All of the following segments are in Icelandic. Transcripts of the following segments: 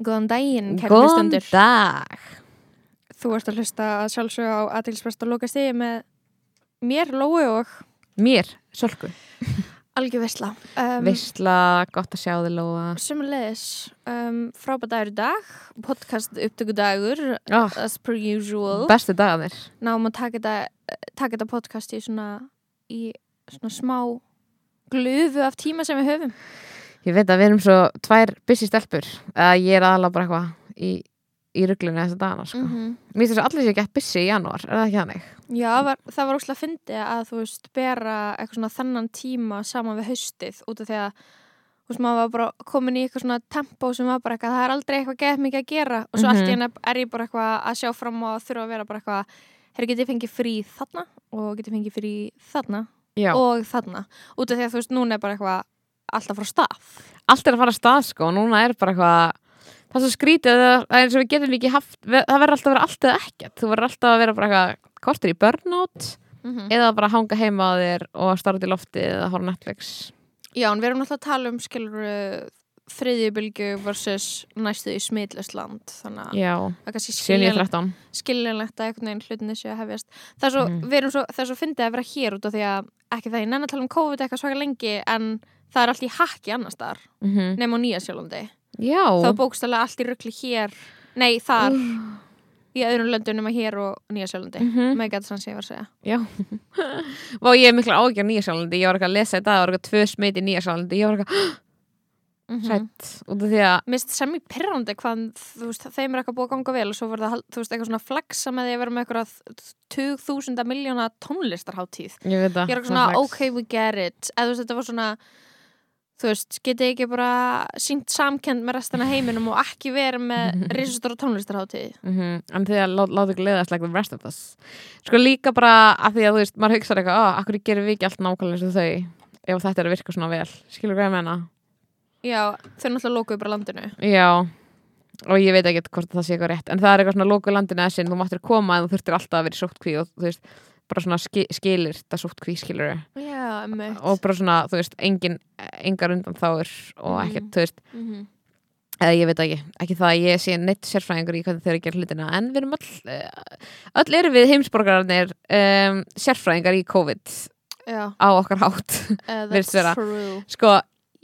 Góðan daginn, Góðan hlustendur. dag Þú ert að hlusta að sjálfsög á aðtilsprest og lóka stiði með mér, Lói og Mér, Sölku Algjör Vesla. Um, Veistla, gott að sjá þig Lóa Sumulegis, um, frábært dagur í dag, podcast upptökudagur, oh, as per usual. Bestu dagarnir Náum að taka þetta, podcast í svona, í svona smá glufu af tíma sem við höfum. Ég veit að við erum svo tvær busy stelpur að ég er aðalega bara eitthvað í, í ruglunni þessa dagana sko. -hmm. Mér finnst þess að allir sé gett busy í janúar er það ekki þannig? Já, var, það var óslega að fyndi að þú veist, bera eitthvað svona þennan tíma saman við haustið út af því að þú veist, maður var bara komin í eitthvað svona tempo sem var bara eitthvað, það er aldrei eitthvað gett mikið að gera og svo Mhm. allt í henni er ég bara eitthvað að sjá fram og þurfa að vera bara eitthvað herri, getið fengið frí þarna og getið fengið frí þarna Já og þarna út af því að þú veist, núna er bara eitthvað alltaf frá stað. Allt er að fara að stað sko og núna er bara eitthvað Það er svo skrítið að það er eins og við getum ekki haft Það verður alltaf að vera allt eða ekkert. Þú verður alltaf að vera bara eitthvað kortur í burnout mm -hmm. eða bara hanga heima á þér og starra út í lofti eða horfa Netflix. Já, en við erum náttúrulega að tala um skilur þriðjubylgu versus næstu í smitlustland þannig að það kannski 7 skiljanlegt 13 skiljanlegt að einhvern veginn hlutinni séu að hefjast. Það er svo, Mhm. við erum svo, það er svo fyndið að vera hér út af því að ekki það ég nenni að tala um COVID eitthvað svaka lengi en það er allt í hakki annars þar mm -hmm. nema á Nýja Sjólandi Já. Þá bókstælega allt í rugli hér nei þar í öðrum löndum nema hér og Nýja Sjólandi mm Mhm. með gæta sann sem ég var að segja. Vá, ég er mikla ágjör Nýja Sjálandi. Ég var eitthvað að lesa þetta Það var eitthvað tvö smit í Nýja Sjálandi. Ég var eitthvað mm hrætt Út af því að Mér finnst sem í pyrrandi hvað þeim er eitthvað búið að ganga vel og svo verður það þú veist, eitthvað svona flagsa með því að vera með eitthvað 20.000 miljóna tónlistarháttíð Ég að ég er eitthvað svona ok we get it. Eða þú veist þetta var svona þú veist, getið ekki bara sínt samkend með restina af heiminum og ekki verið með risastóra tónlistarháttíð mm -hmm. En því að lá, láta ykkur leiðast like the rest of us. Sko líka bara að því að þú veist Maður hugsaði eitthvað, akkur gerum við ekki allt nákvæmlega eins og þau? Ef þetta er að virka svona vel. Skilur hvað ég menna? já, þau náttúrulega lókuðu bara landinu. Já. Og ég veit ekki hvort það sé eitthvað rétt. En það er eitthvað svona lóku landinu þessin Þú máttir koma en þú þurftir alltaf að vera í sóttkví Og þú veist, bara svona ski, skilir þetta sóttkví skilur já, emmitt Og bara svona, þú veist, engin, engar undan þáur Og Mm. ekkert, þú veist. Mhm. eða ég veit ekki, ekki það að ég sé neitt sérfræðingur í hvernig þeir eru að gera hlutina. En við erum öll, eh, öll erum við heimsborgararnir um, sérfræðingar í COVID já, á okkar hátt uh, that's true. Sko,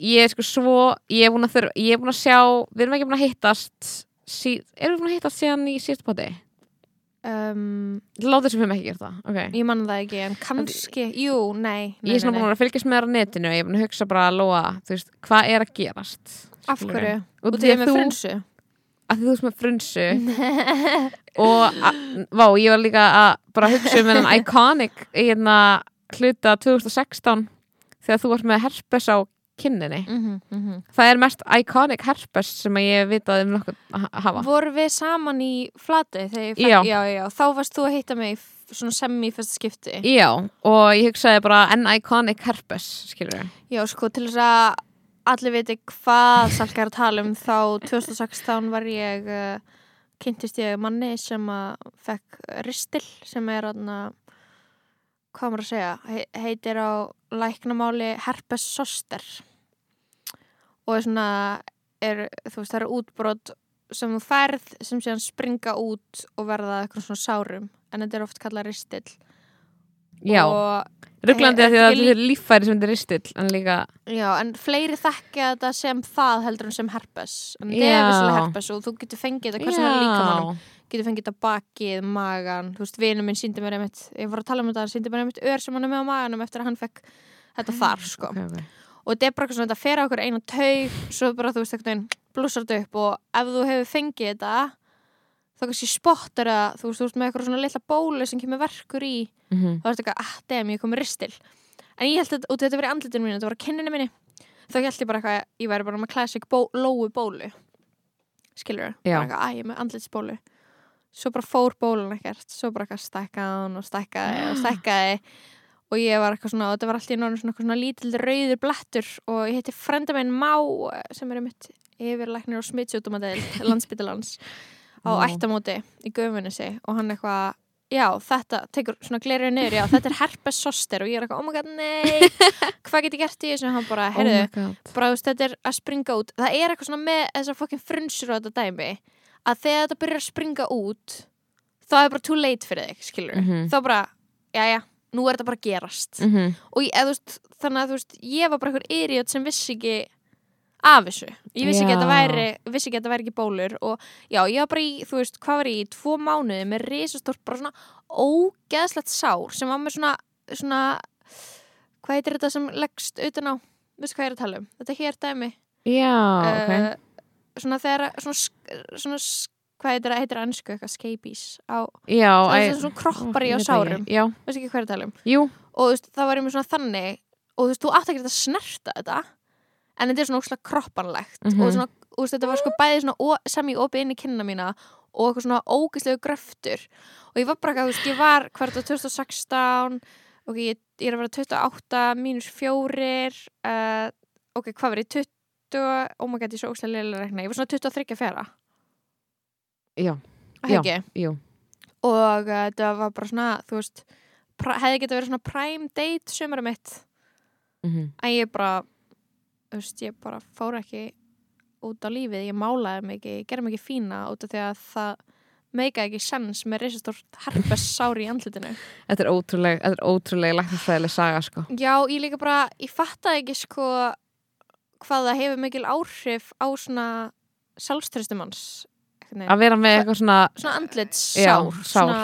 ég er sko svo ég er búin að, þurfa, ég er búin að sjá við erum ekki búin að hittast sí, erum við búin að hittast síðan í síðust poti um, láta sem við hefum ekki gert það okay. ég manna það ekki, en kannski jú, nei, nei, ég er svona búin að fylgjast með þér á netinu og ég er búin að hugsa bara að loa veist, hvað er að gerast? Af hverju, og því að þú- að þú veist með frunsu og að, vá, ég var líka að bara hugsa um þennan iconic hérna hluta 2016 þegar þú varst með herpes á kinninni Mhm, mhm. það er mest iconic herpes sem ég vita um nokkuð að hafa. Voru við saman í ég fekk, Já. já, já, þá varst þú að hitta mig í svona semi fyrsta skipti. Já, og ég hugsaði bara en iconic herpes, skilur Já, sko, til þess að allir viti hvað Salka er að tala um þá 2016 var ég uh, kynntist ég manni sem að fekk ristil sem er aðna hvað maður að segja he heitir á læknamáli herpes zoster. Og er svona er, þú veist, það eru útbrot sem þú færð sem síðan springa út og verða eitthvað svona sárum en þetta er oft kallað ristil já, rugglandi að því að þetta er líffæri sem þetta er ristill en líka, Já, en fleiri þekkja þetta sem það heldur en sem herpes. En þetta er vissulega herpes og þú getur fengið þetta hvað sem er líka mannum getur fengið þetta bakið, magan. Þú veist, vinur minn síndi mér einmitt ég var að tala um þetta, hann síndi mér einmitt ör sem hann er með á maganum eftir að hann fekk þetta þar sko. okay, og þetta er bara eitthvað svona, þetta fer á okkur einu taug svo bara þú veist, eitthvað blúsar þetta upp og ef þú hefur fengið þetta þá kannski spottar það þú veist, þú veist með eitthvað svona litla bólu sem kemur verkur í. Mm -hmm. þá er þetta eitthvað, ah, dem, ég kom með ristil. En ég held að, og þetta var í andlitinu mínu þetta var á kinninu minni, þá held ég bara eitthvað ég væri bara með classic bó, lóu bólu. Skilur Já. bara eitthvað, að ég er með andlitsbólu svo bara fór bólun ekkert svo bara eitthvað stækkaði hún og stækkaði og stækkaði og ég var eitthvað svona og þetta var alltaf í náttúrulega svona, svona lítill rauður blettur og ég heiti frenda minn Má sem er mitt yfirlæknir og smittsjótumadel landsbyttilans á Vá. ættamóti í Guðmunissi og hann eitthvað já, þetta, tekur svona glerið niður já, þetta er herpes soster og ég er eitthvað, oh my god, nei hvað get ég gert í þessu? Og hann bara, heyrðu, oh my god. bara þetta er að springa út. Það er eitthvað svona með þessar fokkin frunsur á þetta dæmi að þegar þetta byrjar að springa út þá er bara too late fyrir þig, skilur Mhm. þá bara, já já, nú er þetta bara gerast. Mhm. og ég, eða, þú veist, þannig að þú veist ég var bara einhver idiot sem vissi ekki af þessu, ég vissi ekki að þetta Já. væri vissi ekki að þetta væri ekki bólur og já, ég var bara í, þú veist, hvað var ég í? Tvo mánuði með risastórt, bara svona ógeðslegt sár sem var með svona svona, hvað heitir þetta sem leggst utan á, veistu hvað ég er að tala um? Þetta hér dæmi. Já, ok. Uh, svona þegar, svona, svona hvað heitir það, heitir það ennsku eitthvað scabies á, Já, það er svona kroppar í á sárum. Ekki. Veistu ekki hvað ég er að tala um? Jú. Og veist, það var ég með svona þannig og þú veist, þú átt ekki að snerta þetta en þetta er svona óslega kroppanlegt. Mhm. og svona, þú veist, þetta var sko bæði svona ég opið inn í kynna mína og eitthvað svona ógæslegu gröftur. Og ég var bara eitthvað, þú veist, ég var hvert á 2016 ok, ég, ég er að vera 28 mínus 4 uh, ok, hvað ég, 20 oh my god, ég er svo ógæslega leilig að rekna ég var svona 23 fjara Já, Já. jú. Og uh, þetta var bara svona, þú veist hefði getað verið svona prime date sömurum mitt. Mhm. en ég bara þú veist, ég bara fór ekki út á lífið, ég málaði ekki ég gerði ekki fína út af því að það meikaði ekki sens með reisastórt herpes sári í andlutinu Þetta er ótrúleg, þetta er ótrúleg læknisfræðileg saga, sko. Já, ég líka bara, ég fattaði ekki sko hvað það hefur mikil áhrif á svona sjálfströstumanns Að vera með eitthvað svona svona andlits Já, sár, sár. Svona,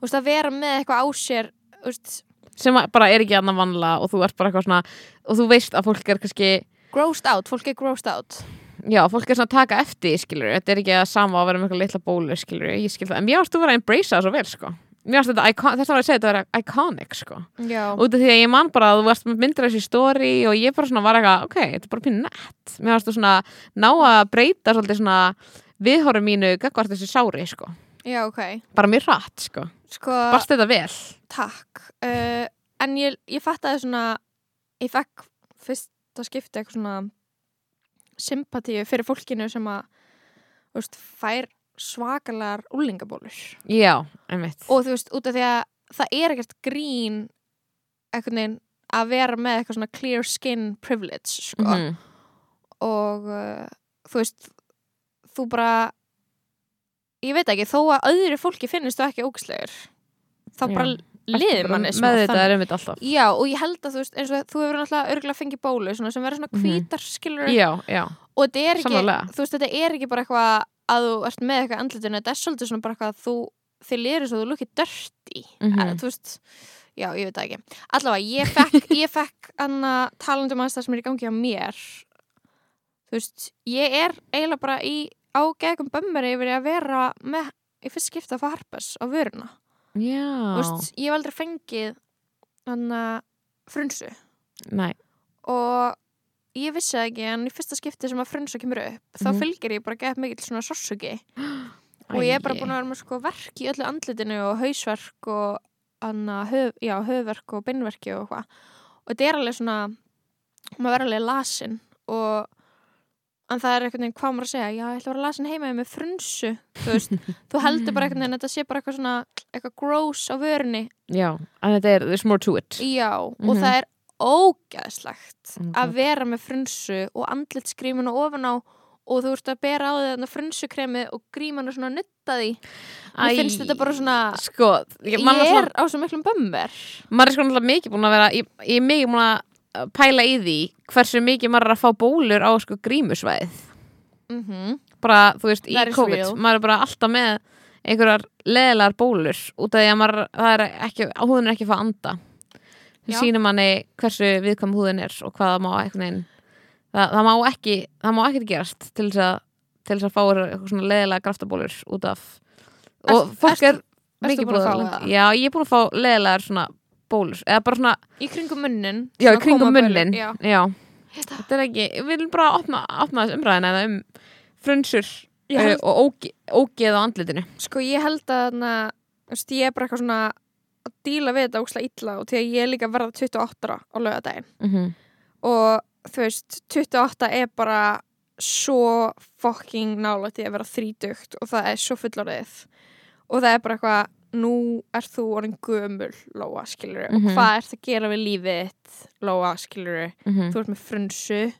þú veist, að vera með eitthvað á sér veist, sem að- bara er ekki annað vanlega og þú ert bara eitthvað svona og þú veist að fólk er kannski grossed out, fólk er grossed out. Já, fólk er svona að taka eftir, skilur þetta er ekki að sama að vera með eitthvað litla bólu, skilur ég skil það, en mér varst þú vera að embracea það svo vel, sko mér varst þetta, icon- þetta var að segja þetta vera iconic, sko. Já, út af því að ég man bara að þú varst með myndir þessi story og ég bara svona var eitthvað, ok, þetta er bara pínu nett. Mér varst þú svona ná að breyta svolítið svona viðhórum mínu gagvart þessi sári, sko. Já, ok. Bara mér hratt, sko, sko, barst þetta vel? takk. Uh, en ég, ég fattaði svona ég fekk fyrst að skipta eitthvað svona sympatíu fyrir fólkinu sem að þú veist, fær svakalar úlingabólur já, einmitt og þú veist, út af því að það er ekkert grín einhvern veginn að vera með eitthvað svona clear skin privilege sko. Mhm. og uh, þú veist þú bara ég veit ekki, þó að öðru fólki finnist þú ekki ógæslegur þá Já. bara liður manni smá með þetta þannig. er einmitt alltaf Já, og ég held að þú veist, eins og þú hefur náttúrulega örgulega fengið bólu svona, sem verður svona Mhm. hvítar skilur já, já, og þetta er ekki, Sannarlega. þú veist, þetta er ekki bara eitthvað að þú ert með eitthvað andlutinu þetta er svolítið svona bara eitthvað að þú þið liður svo þú lukkið dörti mm þú veist, já, ég veit það ekki. Allavega, ég fekk, ég fekk anna talandum aðeins það sem er í gangi á mér. Þú veist, ég er eiginlega bara í ágæðum bömmeri yfir að vera með í fyrst skipta að fá harpes á vöruna. Já. Veist, ég hef aldrei fengið hann frunsu. Nei, og ég vissi það ekki en í fyrsta skipti sem að frunsa kemur upp þá Mhm. fylgir ég bara gett mikill svona sársöki og ég er bara búin að vera með sko verk í öllu andlitinu og hausverk og anna, höf, já, höfverk og beinverki og hvað og þetta er alveg svona maður verður alveg lasin og en það er veginn hvað maður að segja já, ég ætla að vera lasin heima með frunsu þú veist, þú heldur bara einhvern veginn að þetta sé bara eitthvað svona eitthvað gross á vörunni. Já, en þetta er, there's more to it. Já, og Mhm. það er ógæðslegt my að God. vera með frunsu og andlitskríminu ofan á og þú ert að bera á því frunsukremi og grímanu svona nutta því. Mér finnst þetta bara svona Sko, ég, Ég, er svona, á svo miklum bömmir maður er sko náttúrulega mikið búin að vera Ég, ég er mikið búin að pæla í því Hversu mikið maður er að fá bólur á sko grímusvæðið. Mm Bara, þú veist, í COVID real. Maður er bara alltaf með einhverjar leðilegar bólur út af því að maður, það er ekki, húðin er ekki að fá að anda Það sýnir manni hversu viðkvæm húðin er og hvað það má einhvern veginn það, það má ekki, það má ekkert gerast til þess að, til þess að fá eitthvað svona leðilega graftabólur út af. Og fólk er mikið búin já, ég er búin að fá leðilegar svona bólur eða bara svona, Í kringum munnin já, í kringum munnin Já, já, þetta er ekki, við viljum bara opna, opna þess umræðina eða um frunsur held, og óge, ógeð á andlitinu. Sko ég held að veist, ég er bara eitthvað svona að díla við þetta óslega illa og því að ég er líka verða 28 ára á lögadaginn mm -hmm. og þú veist, 28 er bara svo fucking nálægt í að vera þrítugt og það er svo fullorðið. Og það er bara eitthvað nú ert þú orðin gömul Lóa, skilur Mhm. og hvað ert að gera við lífið þitt Lóa, skilur þú ert með frunsu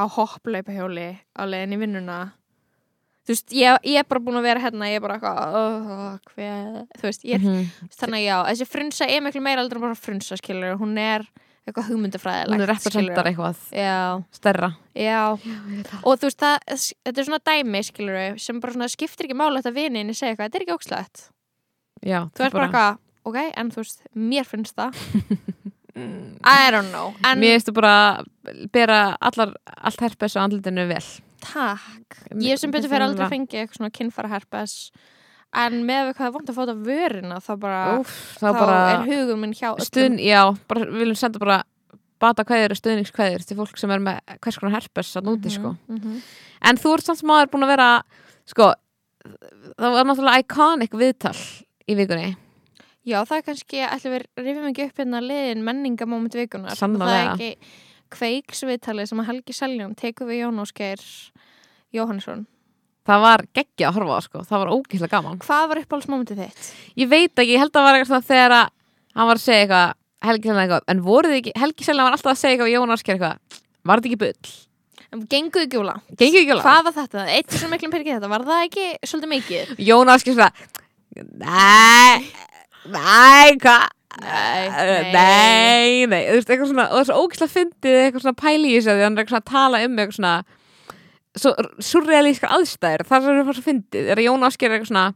á hopplaupahjóli á í vinnuna þú veist, ég, ég er bara búin að vera hérna ég er bara eitthvað oh, þú veist, ég er, Mhm. þannig að já þessi frunsa er miklu meira aldrei bara frunsa, skilur hún er eitthvað hugmyndafræðilegt hún er representar eitthvað já, stærra. Já. Og þú veist, það, þetta er svona dæmi, skilur sem bara svona skiptir ekki mála þetta vinin segja eitthvað, þetta er ekki ókslætt já, þú ert bara eitthvað, ok, en þú veist mér finnst það. I don't know, en mér veistu bara bera allar, allt herpes á andlitinu vel takk ég sem betur fyrir aldrei fengið eitthvað svona kynfara herpes en með hvað er vant að þetta vörina þá bara, Úf, þá, þá bara er hugum minn hjá öllum. stuðn, já, bara, við viljum senda bara bata kveðir og stuðningskveðir til fólk sem er með hvers konar herpes að núti sko. mm -hmm. en þú ert samt sem aður búin að vera sko, það var náttúrulega iconic viðtal í vikunni Já, það er kannski, ætlum við rifum ekki upp hérna liðin menningamóment vikunar Sannarlega. Það er ekki kveiksviðtalið sem að Helgi Seljón tekur við Jón Ósgeir Jóhannesson. Það var geggja að horfa á sko, það var ógeðslega gaman. Hvað var uppáhaldsmómentið þitt? ég veit ekki, ég held að það var eitthvað svona þegar að hann var að segja eitthvað Helgi Seljan eitthvað, en voruð þið ekki, Helgi Seljan var alltaf að segja eitthvað Jón Ásker eitthvað, var þetta ekki bull? Genguðu ekki alveg, Hvað var þetta? Eitt sem miklum peningi þetta, var það ekki svolítið mikið? Jón Ásker svona nei, nei, hvað Nei, nei, nei, þú veist, eitthvað svona og það er svo ógislega fyndið eitthvað svona pæli í þessu því hann er eitthvað svona að tala um eitthvað svona svo surrealískar aðstæður. Það er bara svo fyndið, er að Jón Ásker er eitthvað svona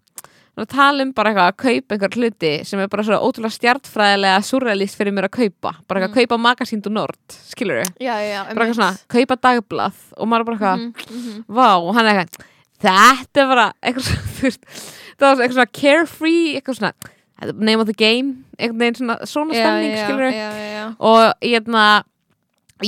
að tala um bara eitthvað að kaupa einhver hluti sem er bara svo ótrúlega stjartfræðilega surrealist fyrir mér að kaupa. Bara eitthvað að kaupa magasínd og nord, skilur við Já, já, bara eitthvað svona, kaupa dagblað og maður bara eitthvað, mm -hmm. vá, og hann er eitthvað þetta er bara eitthvað svona, eitthvað svona carefree eitthvað svona, name of the game eitthvað neginn svona, svona stemning, skilur við Já, já, já. Og ég,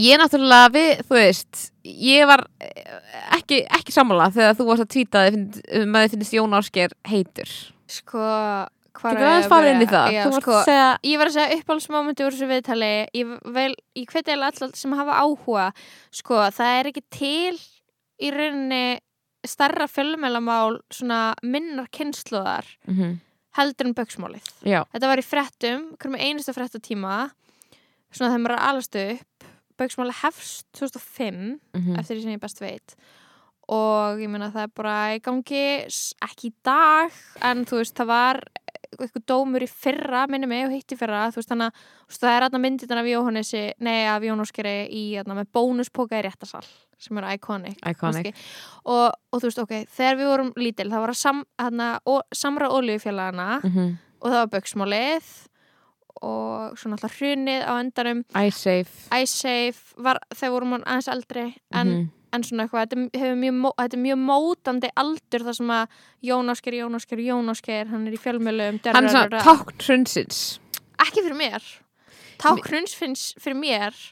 ég náttúrulega við, þú veist ég var eh, ekki, ekki sammála þegar þú varst að tvíta að þið finnst Jón Ásker heitur. Sko, aðeins farið inn í það? Já, þú varst sko, segja ég var að segja uppáhaldsmómenti úr þessu viðtali ég, vel, ég hveti alltaf sem hafa áhuga sko, það er ekki til í rauninni starra fjölmælamál svona minnar kynsluðar mm -hmm. Heldur en böksmálið. Já, þetta var í frettum, hverjum einustu frettatíma svona þegar maður er alastu upp. Böksmáli hefst 2005 mm -hmm. eftir því sem ég best veit og ég meina það er bara í gangi ekki í dag en þú veist það var eitthvað dómur í fyrra minni mig og hitt í fyrra þú veist þannig að það er aðna myndirna af Jóhannesi nei af Jónáskeri í aðna með bónuspóka í réttasal sem eru iconic iconic og, og þú veist ok, þegar við vorum lítil það var að sam, samra olíufélagana mm -hmm. og það var böksmálið og svona alltaf hrunið á endanum iSafe iSafe var þegar vorum hann aðeins eldri en Mhm. En svona eitthvað, þetta er, mjög, þetta er mjög mótandi aldur þar sem að Jón Ásker, Jón Ásker, Jón Ásker hann er í fjölmjölum Hann er svona tákn hrunsins. Ekki fyrir mér. Ták hrunsfinns fyrir mér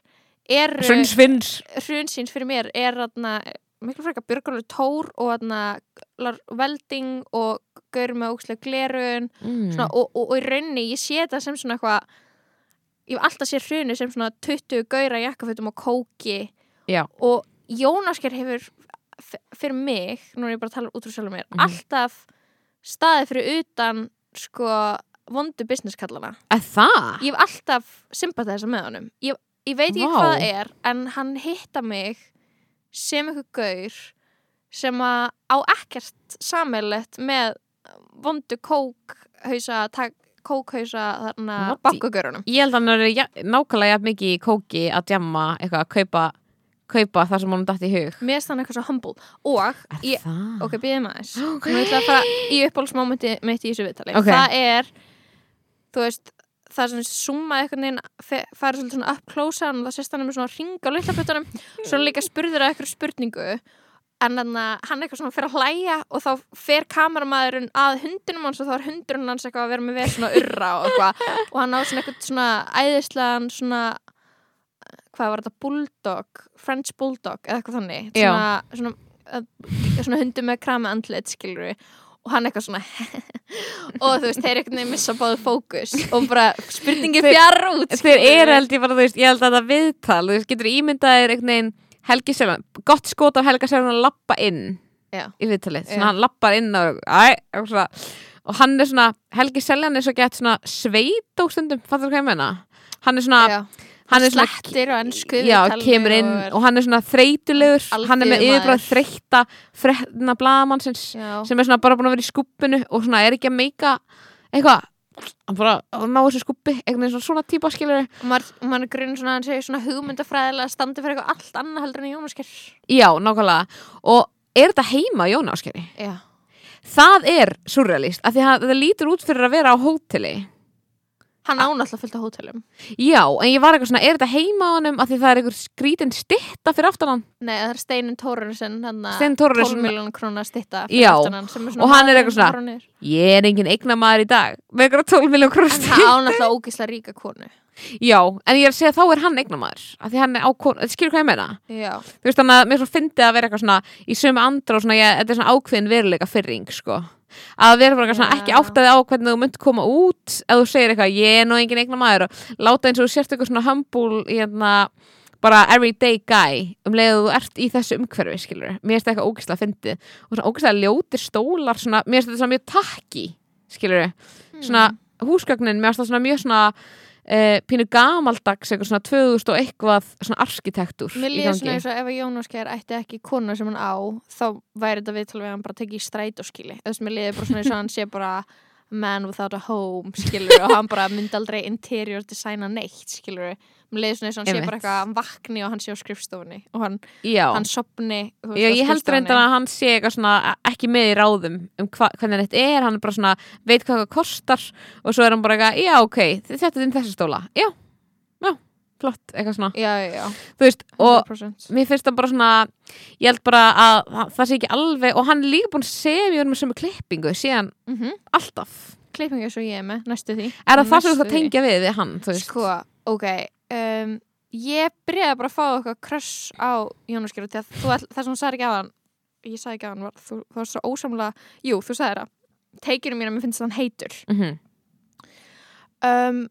er Hrunsfinns hrunsins fyrir mér er þarna miklu frekar Björgólu Tór og þarna Velding og Gaur með ókslega glerun mm. svona, og, og, og í rauninni ég sé þetta sem svona eitthvað ég hef alltaf séð hrunu sem svona 20 gauðra jakkafötum og kóki Já. og Jónasker hefur fyrir mig, nú er ég bara að tala út frá sjálfur mér, Mhm. alltaf staðið fyrir utan sko vondu businesskallana ég hef alltaf sympatæsa með honum ég, ég veit ekki Vá. hvað það er en hann hitta mig sem eitthvað gaur sem að á ekkert sammeilett með vondu kókhausa tak, kókhausa þarna bakkugörunum Ég held að hann er nákvæmlega mikið í kóki að djamma eitthvað að kaupa kaupa það sem honum dætt í hug. Mér stann eitthvað svo humble. Og ég, það? ok, býðum aðeins. Nú ætla að fara í uppáhaldsmómenti mitt í þessu viðtali. Ok. það er þú veist það sem summa eitthvað neginn fara svolítið svona up close og það sést hann með svona ring á litlapötunum svo líka spurður að eitthvað spurningu. En þannig að hann eitthvað svona fyrir að hlæja og þá fer kameramæðurinn að hundinum hans og þá er hundurinn hans eitthvað að vera með verið svona urra og eitthvað. Og hann á svona eitthvað svona æðislegan svona hvað var þetta, bulldog French bulldog eða eitthvað þannig Já. svona, svona uh, svona hundur með krami andlit skilur og hann eitthvað svona og þú veist, þeir einhvern veginn missa báðu fókus og bara spurningi Þeir- fjar út þeir eru held ég bara, þú veist, ég held að það viðtal þú veist, getur ímyndaðir einhvern veginn Helgi Seljan, gott skot af Helga Seljan að lappa inn Já. í viðtalið, Já. svona hann lappar inn og, æ, og, svona, og hann er svona Helgi Seljan er svo gett svona sveit og stundum, fattur þú hvað ég meina hann er svona, Já. Hann er slettir og ennsku já, kemur inn og hann er svona þreytulegur. Hann er með yfirbráð þreytta fredna bladamannsins sem er svona bara búin að vera í skuppinu og svona er ekki að meika eitthvað. Hann bara ná þessu skuppi veginn svona, svona típa skilur og maður, maður grunn svona hann segir svona hugmyndafræðilega standi fyrir eitthvað allt annað heldur en Jónasker já, nákvæmlega. Og er þetta heima Jón Áskeri? já, það er surrealist af því að þetta lítur út fyrir að vera á hóteli hann ánáttúrulega fullt á hótelum. Já, en ég var eitthvað svona, er þetta heima á honum af því það er einhver skrítin stitta fyrir aftan hann? Nei, það er Steinin Tórunsen Steinn Thorarensen. 12 miljón krónar stitta Já, hann, og hann er eitthvað svona- ég er engin eignamaður í dag með eitthvað 12 miljón en krúst hann ánáttúrulega ógislega ríka konu. Já, en ég er að segja þá er hann eignamaður af því hann er á konu, skilur hvað ég meina? Já, þú veist þannig að mér svo fyndið að vera eitthvað svona í sömu andra og svona, ég, þetta er svona ákveðin veruleika fyrring, sko að vera bara svona ekki áttaði á hvernig þú mynt koma út ef þú segir eitthvað, ég er nú engin eignar maður. Og láta eins og þú sért eitthvað svona humble hérna, bara everyday guy um leiðu þú ert í þessu umhverfi skilur, mér finnst það eitthvað ógislega fyndið. Og svona ógislega ljótir stólar svona, mér finnst þetta svona mjög takki skilur, svona húsgögnin mér finnst það svona mjög svona Uh, pínu gamaldags, eitthvað svona 2000 og eitthvað svona arkitektúr Mér líður svona eins og ef að Jónasker ætti ekki konu sem hann á þá væri þetta viðtal við hann bara tekið í stræt og skili Þú veist, mér líður bara svona eins og hann sé bara man without a home, skilur og hann bara myndi aldrei interior designa neitt, skilur Mér líður svona eins og hann sé bara eitthvað, hann vakni og hann sé á skrifstofunni og hann, hann sopni Já, ég held reyndar að hann sé eitthvað svona ekki með í ráðum um hva, hvernig þetta er, hann er bara svona veit hvað það kostar og svo er hann bara eitthvað, já ok, þetta er inn þessi stóla. Já, flott, eitthvað svona. Já, já, þú veist, og 100% mér finnst það bara svona ég held bara að það- það sé ekki alveg og hann er líka búin að segja mér með sömu klippingu síðan mm alltaf. Klippingu eins og ég er með, næstu því. Er það það sem þú ert Næstu að því. tengja við við hann, þú veist? Sko, ok um, Ég byrjaði bara að fá eitthvað kröss á Jónasker því að það sem þú sagði ekki á hann ég sagði ekki á hann, var, þú, þú var svo ósamlega jú, þú sagði það. Teikinu mín að mér finnst hann heitur. Mm um,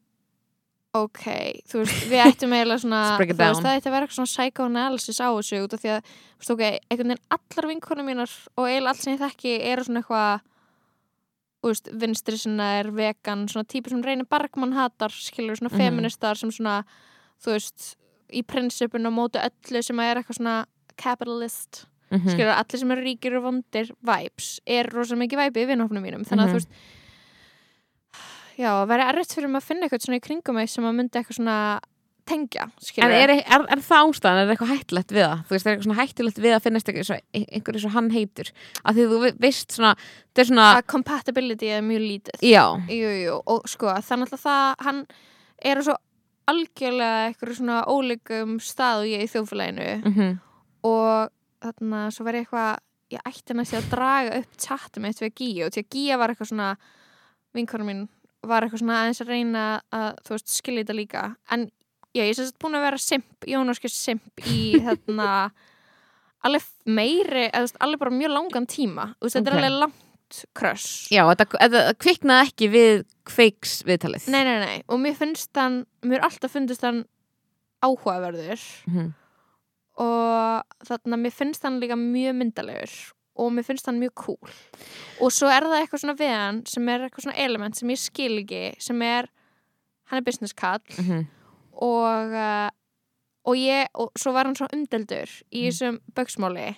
ok, þú veist, við ættum eiginlega svona, þú veist, það ætti að vera eitthvað svona psychoanalysis á þessu út af því að, þú veist, ok, einhvern veginn allar vinkonum mínar og eiginlega allt sem ég þekki eru svona eitthvað þú veist, vinstri sinna er vegan svona típur sem reynir Bergmann hatar skilur svona Mhm. feministar sem svona þú veist, í prinsipun og móti öllu sem að er eitthvað svona capitalist, -hmm. skilur allir sem eru ríkir og vondir vibes er rosa mikið væpi í vinnhófnum mínum, þannig að Mhm. þú veist já, að vera erfitt fyrir mig að finna eitthvað svona í kringum mig sem að myndi eitthvað svona tengja, En er, er, er það ástæðan, er eitthvað hættulegt við það? Þú veist, er eitthvað svona hættulegt við að finnast eitthvað svo, hann heitur? Af því þú ve- veist svona, er svona, að compatibility er mjög lítið. Já, jú, jú, og sko, þannig að það hann er á svo algjörlega eitthvað svona ólíkum stað og ég í þjóðfélaginu. Mm og þarna svo var ég eitthvað ég ætti næst að draga upp chatið mitt við Gíu og því að Gíja var eitthvað svona vinkonum mín var eitthvað svona aðeins að reyna að þú veist skilja þetta líka en já, ég er sérst búin að vera simp, Jónaskis simp í þarna alveg meiri, eða þú veist, alveg bara mjög langan tíma þú veist, þetta Ok. er alveg langt kröss já, þetta, þetta kviknaði ekki við kveiks viðtalið. nei, nei, nei, og mér finnst hann mér alltaf fundist hann áhugaverður Mhm. og þarna mér finnst hann líka mjög myndalegur og mér finnst hann mjög cool og svo er það eitthvað svona við hann sem er eitthvað svona element sem ég skil ekki sem er, hann er business kall Mhm. og uh, og ég, og svo var hann svo umdeldur í Mhm. þessum bögsmáli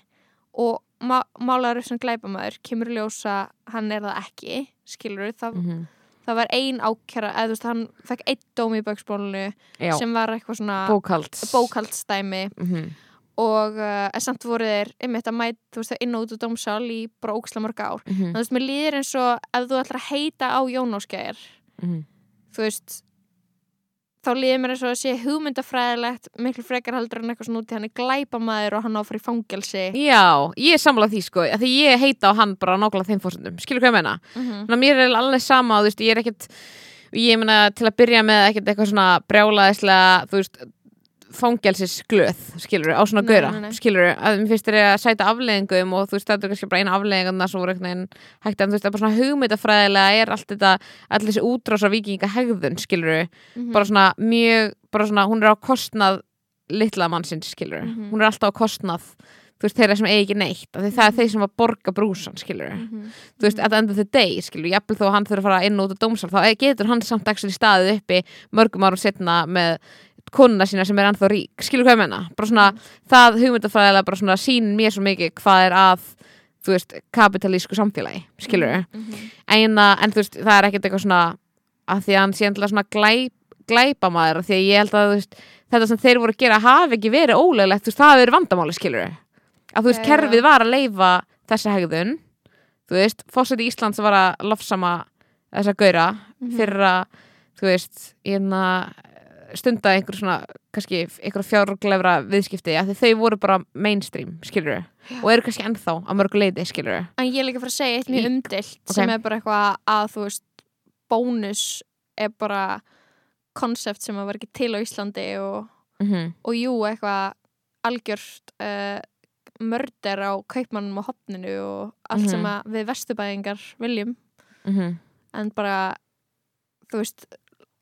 og má, málaður sem glæpamaður kemur ljósa, hann er það ekki skilur það, Mhm. það var ein ákjara, eða þú veist, hann fekk einn dóm í bögsmálinu Já, sem var eitthvað svona bókald. bókaldstæmi Mhm. Og uh, samt voru þeir einmitt að mæta, þú veist, inn og út úr dómsal í bara óksla mörg ár. Mhm. Þú veist, mér líður eins og ef þú ætlar að heita á Jón Ásgeir, Mhm. þú veist þá líður mér eins og að sé hugmyndafræðilegt miklu frekar heldur en eitthvað svona úti hann er glæpamaður og hann á að fara í fangelsi Já, ég er samlað því sko, því ég heita á hann bara nákvæmlega þeim fórsöndum, skilur hvað ég meina? mm -hmm. Þannig að mér er alveg sama, þú veist, ég er ekkert, ég meina til að byrja með ekkert eitthvað svona brjálaðislega, þú veist, fangelsis glöð, skilur á svona nei. skilur að mér finnst þér að sæta afleðingum og þú veist þetta er kannski bara eina afleðingarna svo voru veginn hægt en þú veist það er bara svona hugmyndafræðilega er allt þetta, allir þessi útrása vikinga hegðun, skilur Mhm. bara svona mjög, bara svona hún er á kostnað litla mannsins, skilur Mhm. hún er alltaf á kostnað þú veist, þeirra sem eigi ekki neitt það er þeir sem að borga brúsan, skilur Mhm. þú veist, at the end of the day, skilur, jafnvel þó að hann þurfa að fara inn út á dómsal, þá getur hann samt actually staðið uppi mörgum árum setna með konuna sína sem er ennþá rík, skilur hvað ég menna bara svona, það hugmyndafræðilega bara svona sín mér svo mikið hvað er að þú veist, kapitalísku samfélagi skilur, Mhm. en, en þú veist það er ekkert eitthvað svona að því að hann sé endilega svona glæp, glæpa maður því að ég held að veist, þetta sem þeir voru að gera hafi ekki verið ólöglegt, þú veist, það hafi verið vandamáli skilur að þú veist, já. kerfið var að leifa þessa hegðun þú veist, fórseti Íslands var að lofsama þessa gaura Mhm. fyrir að, þú veist hérna, stunda einhver svona kannski einhver fjárglefra viðskipti af því þau voru bara mainstream skilur og eru kannski ennþá á mörgu leiti skilur En ég er líka fara að segja eitt mjög umdilt Ok. sem er bara eitthvað að þú veist bónus er bara konsept sem að var ekki til á Íslandi og, mm -hmm. og jú eitthvað algjört uh, mörder á kaupmannum og hopninu og allt Mhm. sem að við vestubæðingar viljum Mm en bara þú veist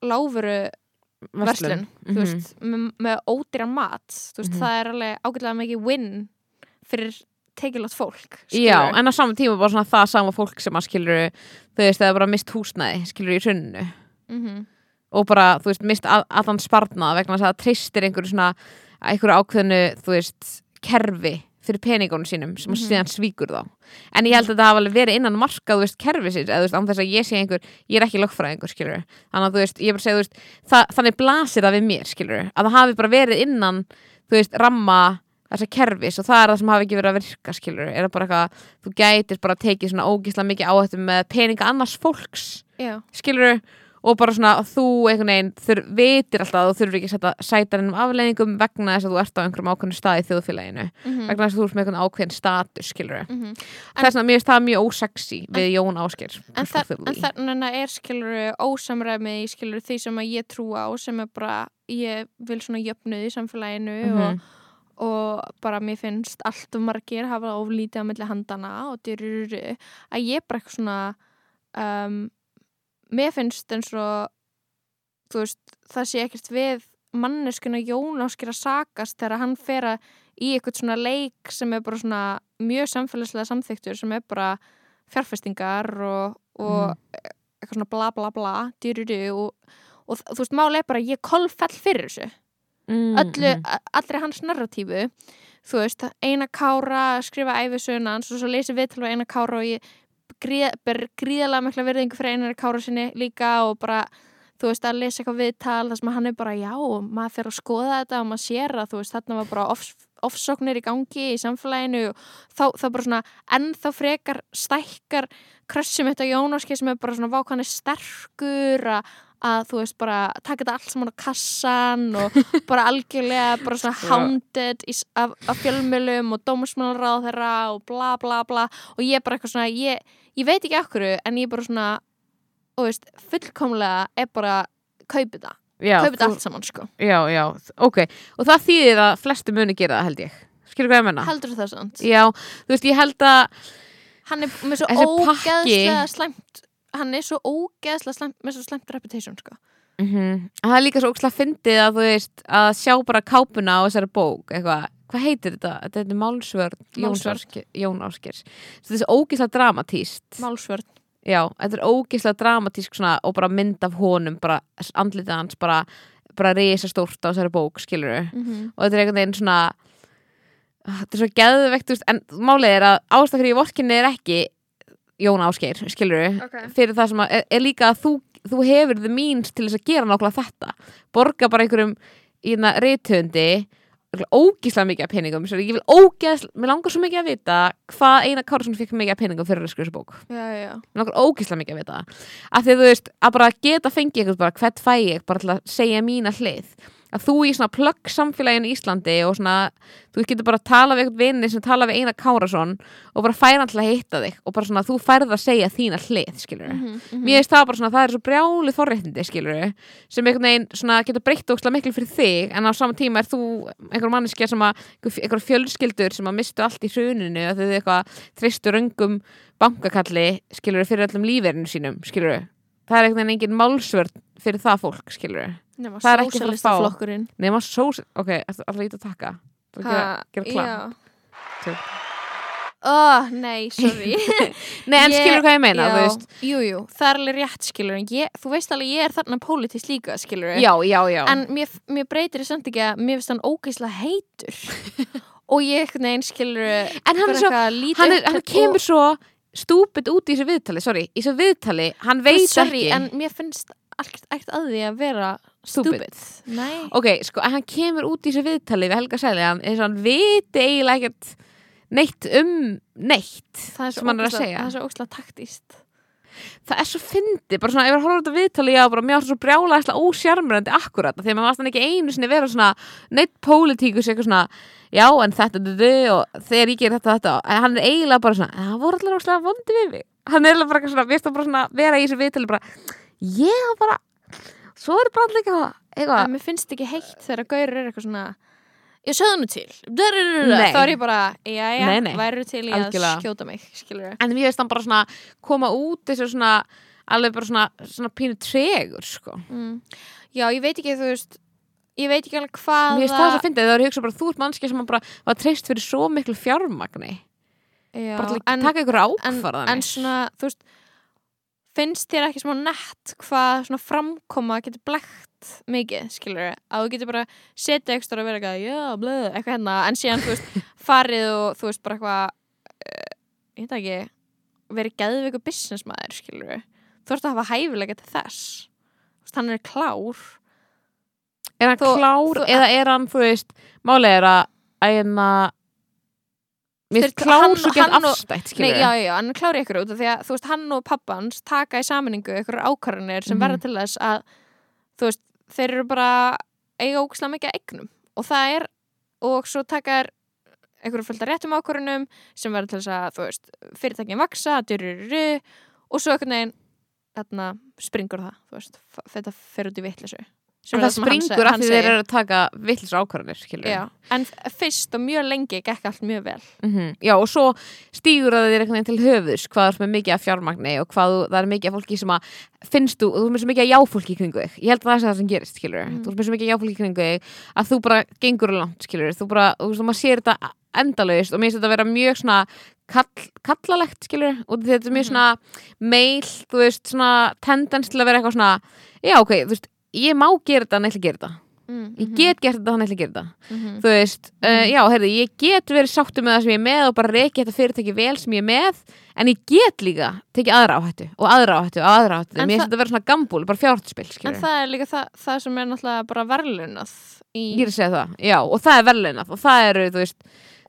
láfuru verslun þú veist, með, með ódýran mat veist, Mhm. það er alveg ágætlega mikið win fyrir tekilótt fólk Já, skilurðu. en á saman tíma bara svona það sama fólk sem að skilur þau veist, það er bara mist húsnæði skilur í hrunnu Mhm. og bara, þú veist, mist all, allan sparnað vegna að það treystir einhverju svona einhverju ákveðnu, þú veist kerfi fyrir peningunum sínum sem mm Mhm. síðan svíkur þá. En ég held að það hafa alveg verið innan marka þú veist, kerfisins, eða þú veist, án þess að ég sé einhver ég er ekki lögfræðingur, skilur þannig að þú veist, ég bara að segja, þú veist, það, þannig blasir það við mér, skilur, að það hafi bara verið innan, þú veist, ramma þessa kerfis og það er það sem hafi ekki verið að virka skilur, er það bara eitthvað þú gætir bara tekið svona ógísla mikið áhættu með peninga annars fólks Já, skilur og bara svona þú einhvern veginn þur, vitir alltaf að þú þurfur ekki að setja sætarinn um afleðingum vegna þess að þú ert á einhverjum ákveðnu stað í þjóðfélaginu mhm, vegna þess að þú ert með einhvern ákveðin status skilur mhm. þess að mér finnst það mjög ósexy við Jón Ásker En, þar, en þarna er skilur ósamræmi í skilur því sem að ég trú á sem er bara, ég vil svona jöfnuð í samfélaginu og, Mhm. og bara mér finnst allt of margir hafa oflítið á milli handana og dyrururu að ég bara eitthvað svona um, mér finnst eins og þú veist, það sé ekkert við manneskuna Jón Áskir að sakast þegar hann fer að í eitthvað svona leik sem er bara svona mjög samfélagslega samþyktur sem er bara fjárfestingar og, og eitthvað svona bla bla bla dyruru og, og þú veist, máli er bara að ég kolfell fyrir þessu. Mm, öllu, a- allri hans narratífu þú veist, eina kára skrifa æfisöguna hans og svo viðtal við eina kára og ég ber gríðalega mikla virðingu fyrir einari kára sinni líka og bara þú veist, að lesa eitthvað viðtal þar sem hann er bara, já, maður fyrir að skoða þetta og maður sér að, þú veist, þarna var bara off, offsóknir í gangi í samfélaginu og þá, þá bara svona ennþá frekar stækkar krössum þetta Jónáski sem er bara svona er sterkur að að þú veist bara taka þetta allt saman á kassan og bara algjörlega bara svona hounded í, af, af fjölmjölum og dómusmálaráð þeirra og bla bla bla. Og ég er bara eitthvað svona ég, ég veit ekki okkur en ég er bara svona og veist, fullkomlega er bara kaupið það, kaupið það þú- allt saman sko. Já, já, ok. Og það þýðir að flestu muni gera það held ég. Skilur hvað ég menna? heldur það samt? Já, þú veist, ég held að hann er með svo ógeðslega slæmt hann er svo ógeðslega slæmt með svo slæmt reputation sko. Mm það er líka svo ókslega fyndið að þú veist að sjá bara kápuna á þessari bók eitthvað, hvað heitir þetta? Þetta er Málsvörn Málsvörn. Jón Áskers þetta er svo ógislega dramatíst málsvörn. Já, þetta er ógislega dramatísk svona, og bara mynd af honum bara andlitið hans bara, bara risa stórt á þessari bók, skilur mm -hmm. og þetta er einhvern veginn svona þetta er svo geðvegt en málið er að ástæð fyrir vorkinni er ekki Jón Ásgeir, skilur okay. fyrir það sem að, er, er líka að þú, þú hefur the means til þess að gera nákvæmlega þetta. Borga bara einhverjum í hérna reytöndi ógíslega mikið af peningum. Ég vil ógæslega, mér langar svo mikið að vita hvað Einar Kársson fikk mikið af peningum fyrir að skrifa þessu bók, mér langar ógíslega mikið að vita. Af því að þú veist, að bara geta fengið eitthvað hvert fæ ég, bara til að segja mína hlið að þú í svona plögg samfélaginu í Íslandi og svona, þú getur bara að tala við eitthvað vinni sem tala við Einar Kárasson og bara færa hann til að hitta þig og bara svona þú færð að segja þína hlið, skilur Mhm, mhm. mér finnst það bara svona, það er svo brjálu forréttindi, skilur sem einhvern veginn svona getur breytt ókslega miklu fyrir þig en á sama tíma er þú einhver manneskja sem að, einhver fjölskyldur sem að mistu allt í hruninu að þau eitthvað treystu röngum bankakalli, skilur fyrir öllum lífverinu sínum, skilur það er einhvern veginn engin málsvörn fyrir það fólk, skilur Nema það er ekki fara að fá. sósíalistaflokkurinn. nema svo, ok, ertu alltaf ít að taka Þú Ha, gera já. Tjók. Oh, nei, sorry. Nei, en Ég- skilur hvað ég meina, já, þú veist. Jú, jú, það er alveg rétt skilur ég, þú veist alveg ég er þarna pólitísk líka skilur já, já, já, en mér, mér breytir þess samt ekki að mér finnst hann ógeðslega heitur. Og ég einhvern veginn skilur En hann er svo- hann, er, hann kemur svo stúpid út í þessu viðtali, sorry. Í þessu viðtali, hann veit sorry, ekki. en mér finnst allt að því að vera Stupid. stupid, ok, sko, en hann kemur út í þessu viðtali við Helga Seljan, eins og hann viti eiginlega ekkert neitt um neitt það er svo sem hann er að ógeðslega- segja. það er svo ógeðslega taktíst það er svo fyndi, bara svona, ef ég horfður þetta viðtali já, bara var svo brjálæðislega ósjarmurandi akkurat, af því að maður varst hann ekki einu sinni vera svona neitt pólitíkus, eitthvað svona já, en þetta, þetta, og þegar ég ger þetta, þetta, en hann er eiginlega bara svona það voru allir óslega vondi við mig hann er eiginlega bara eitthvað svona, við erum bara svona vera í þessu viðtali bara, ég var bara svo er bara allir eitthvað en mér finnst ekki heitt þegar gaurur er eitthvað svona ég sögðu nú til. Þá er ég bara, já, já, væru til að Algjörlega. skjóta mig skilur en mér veist hann bara svona koma út þessu svona alveg bara svona, svona pínu tregur sko. mm. já, ég veit ekki, þú veist ég veit ekki alveg hvað mér veist það svo fyndið, það er hugsa bara þú ert mannski sem bara var treyst fyrir svo miklu fjármagni. Já, bara til en, að taka ykkur en, ákvarðanir. en svona, þú veist finnst þér ekki smá nett hvað svona framkoma getur blekt mikið, skilur að þú getur bara setja ekstra og vera eitthvað, já, blöð, eitthvað hérna. En síðan, þú veist, farið og þú veist, bara eitthvað uh, ég veit ekki verið geðveiku businessmaður, skilur þú ert að hafa hæfilega til þess. Þú veist, hann er klár. Er hann Þú- klár þú- eða er hann, þú veist málið er að að hérna mér Þeir- finnst klár hann- svo gett afstætt Nei, já, já, hann klár í ykkur út af því að þú veist, hann og pappans taka í saminningu ykkur ákvarðanir sem Mhm. verða til þess að þú veist, þeir eru bara eiga ógislega mikið af eignum. Og það er, og svo taka er ykkur fullt af réttum ákvarðanum sem verða til þess að, þú veist, fyrirtækin vaksa, dyrururu og svo einhvern veginn þarna springur það, þú veist þetta fer út í vitleysu en það springur af því þeir eru að taka villis ákvarðanir en fyrst og mjög lengi gekk allt mjög vel. Mhm. Já og svo stígur það þér einhvern veginn til höfus hvað er með mikið af fjármagni og hvað þú- það er mikið af fólki sem að finnst þú, þú er svo mikið af jáfólki kringu þig. Ég held að það sé það sem gerist, Mm. þú er svo mikið af jáfólki kringu þig að þú bara gengur langt, skilur, þú bara, þú veist, og maður sér þetta endalaust og mér finnst þetta að vera mjög svona kall, kallalegt, skilur og þetta er mjög Mhm. svona meil, þú veist, svona tendens til að vera eitthvað svona já ok, þú veist, ég má gera þetta en ætla að gera þetta. Mm, ég get gert þetta, hann ætla að gera þetta. -hmm. þú veist, uh, já, heyrðu, ég get verið sáttu með það sem ég er með og bara reki þetta fyrirtæki vel sem ég er með, en ég get líka tekið aðra áhættu og aðra áhættu og aðra áhættu, En mér það- finnst þetta vera svona gambúl, bara fjárhættuspil, En það er líka það, það sem er náttúrulega bara verðlunað í ég er að segja það, já, og það er verðlaunað og það eru, þú veist,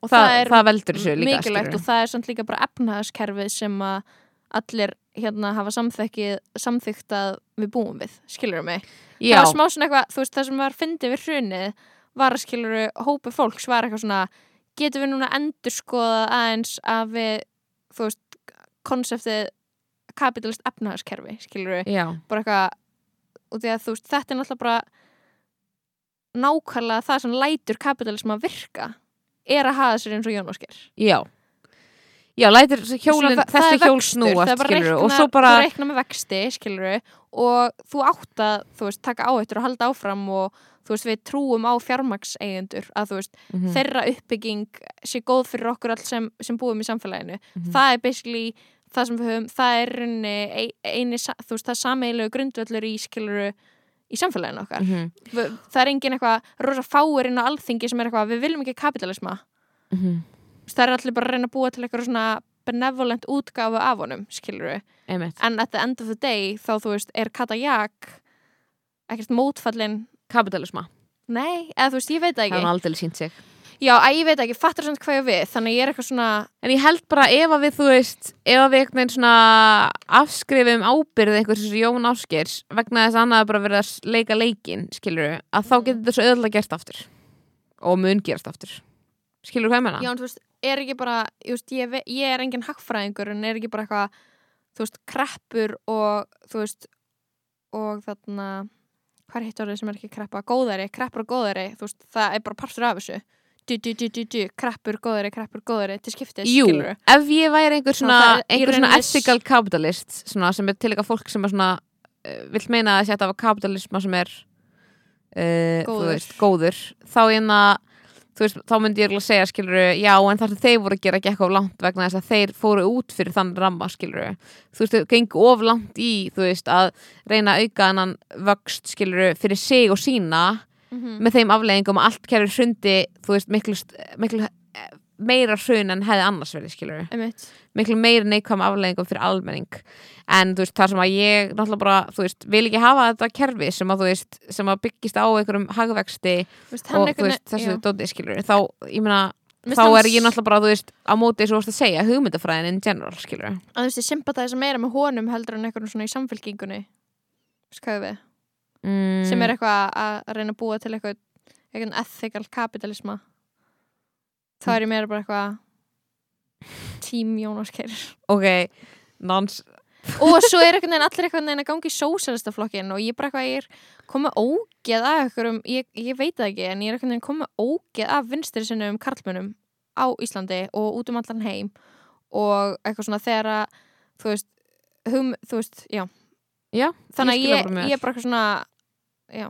og það, það, það, er veldur þessu líka, mikilvægt og það er samt líka bara efnahagskerfið sem að allir hérna hafa samþykkt að við búum við skilur mig, já, það var smá svona eitthvað þú veist það sem var fyndið við hrunið var skilur hópi fólks var eitthvað svona getum við núna endur skoða aðeins að við þú veist konseptið kapitalist efnahagskerfi skilur já, bara eitthvað og því að þú veist þetta er náttúrulega bara nákvæmlega það sem lætur kapitalism að virka er að hafa sér eins og Jón Ósker já. Já, lætur hjólin, það- það er hjól snúast, það bara skilur reikna, og svo bara, þú reikna með vexti skilur og þú átt að þú veist, taka áhættur og halda áfram og þú veist, við trúum á fjármagseigendur að þú veist, Mhm, þeirra uppbygging sé góð fyrir okkur all sem, sem búum í samfélaginu. Mhm. það er basically það sem við höfum, það er eini, sa- þú veist, það er sameilegu grundvöllur í skiluru í samfélaginu okkar. Mhm, V- það er engin eitthvað rosa fáir inn á alþingi sem er eitthvað, við viljum ekki kapitalisma mhm, það er allir bara að reyna að búa til eitthvað svona benevolent útgáfu af honum, skilur við einmitt. En at the end of the day þá þú veist, er Katajak ekkert mótfallin kapitalisma, nei, eða þú veist, ég veit það það ekki. er aldrei sínt sig. Já, að ég veit ekki, fattur samt hvað ég við Þannig ég er eitthvað svona En ég held bara ef að við, þú veist, ef að við veginn svona afskrifum ábyrð einhvers eins og Jón Áskers vegna þess að annað bara verið að leika leikin, skilur að þá getur þetta svo öðvöldlega gert aftur. Og mun gerast aftur. Skilur hvað ég menna? Já, en þú veist, er ekki bara ég, veist, ég, ég er engin hagfræðingur en er ekki bara eitthvað þú veist, kreppur og þú veist og þarna hvað er hitt orðið sem er ekki kreppa? Góðari, kreppur og góðari þú veist, það er bara partur af þessu du, du, du, kreppur, góðari, kreppur, góðari til skiptis, Jú, skilurðu? ef ég væri einhver svona, það er í einhver svona ethical capitalist svona, sem er til eitthvað fólk sem er svona uh, vill meina að þetta af kapitalisma sem er uh, þú Góður. veist, góður þá hérna þú veist, þá myndi ég eiginlega segja skilur já, en sem þeir voru að gera gekk of langt vegna þess að þeir fóru út fyrir þann ramma skilur þú veist, þau gengu of langt í þú veist, að reyna að auka hennan vöxt skilur fyrir sig og sína Mm með þeim afleggingum að allt kerfið hrundi þú veist, miklu, miklu eh, meira hrun en hefði annars verið skilur Einmitt. miklu meira neikvæm afleggingum fyrir almenning en þú veist, þar sem að ég náttúrulega bara, þú veist, vil ekki hafa þetta kerfi sem að þú veist, sem að byggist á einhverjum hagvexti hann og þú veist, þessu dóti skilur þá, ég meina, Mér þá er ég náttúrulega bara, þú veist, á móti veist að segja, hugmyndafræðin in general, skilur að þú veist, ég sympatæsa meira með honum heldur en einhvern svona í samfélkingunni ég við. Mm, sem er eitthvað að reyna að búa til eitthvað eitthvað ethical kapitalisma þá er ég meira bara eitthvað tím Jónas Keir ok, nons og svo er einhvern veginn allir einhvern veginn að gangi í sósælistaflokkin og ég bara eitthvað ég er komið ógeð af einhverjum ég, ég veit það ekki en ég er einhvern veginn komið ógeð af vinstri sinnum karlmönnum á Íslandi og út um allan heim. Og eitthvað svona þegar að þú veist, hum, þú veist já, já, þannig að ég, ég er bara eitthvað svona já,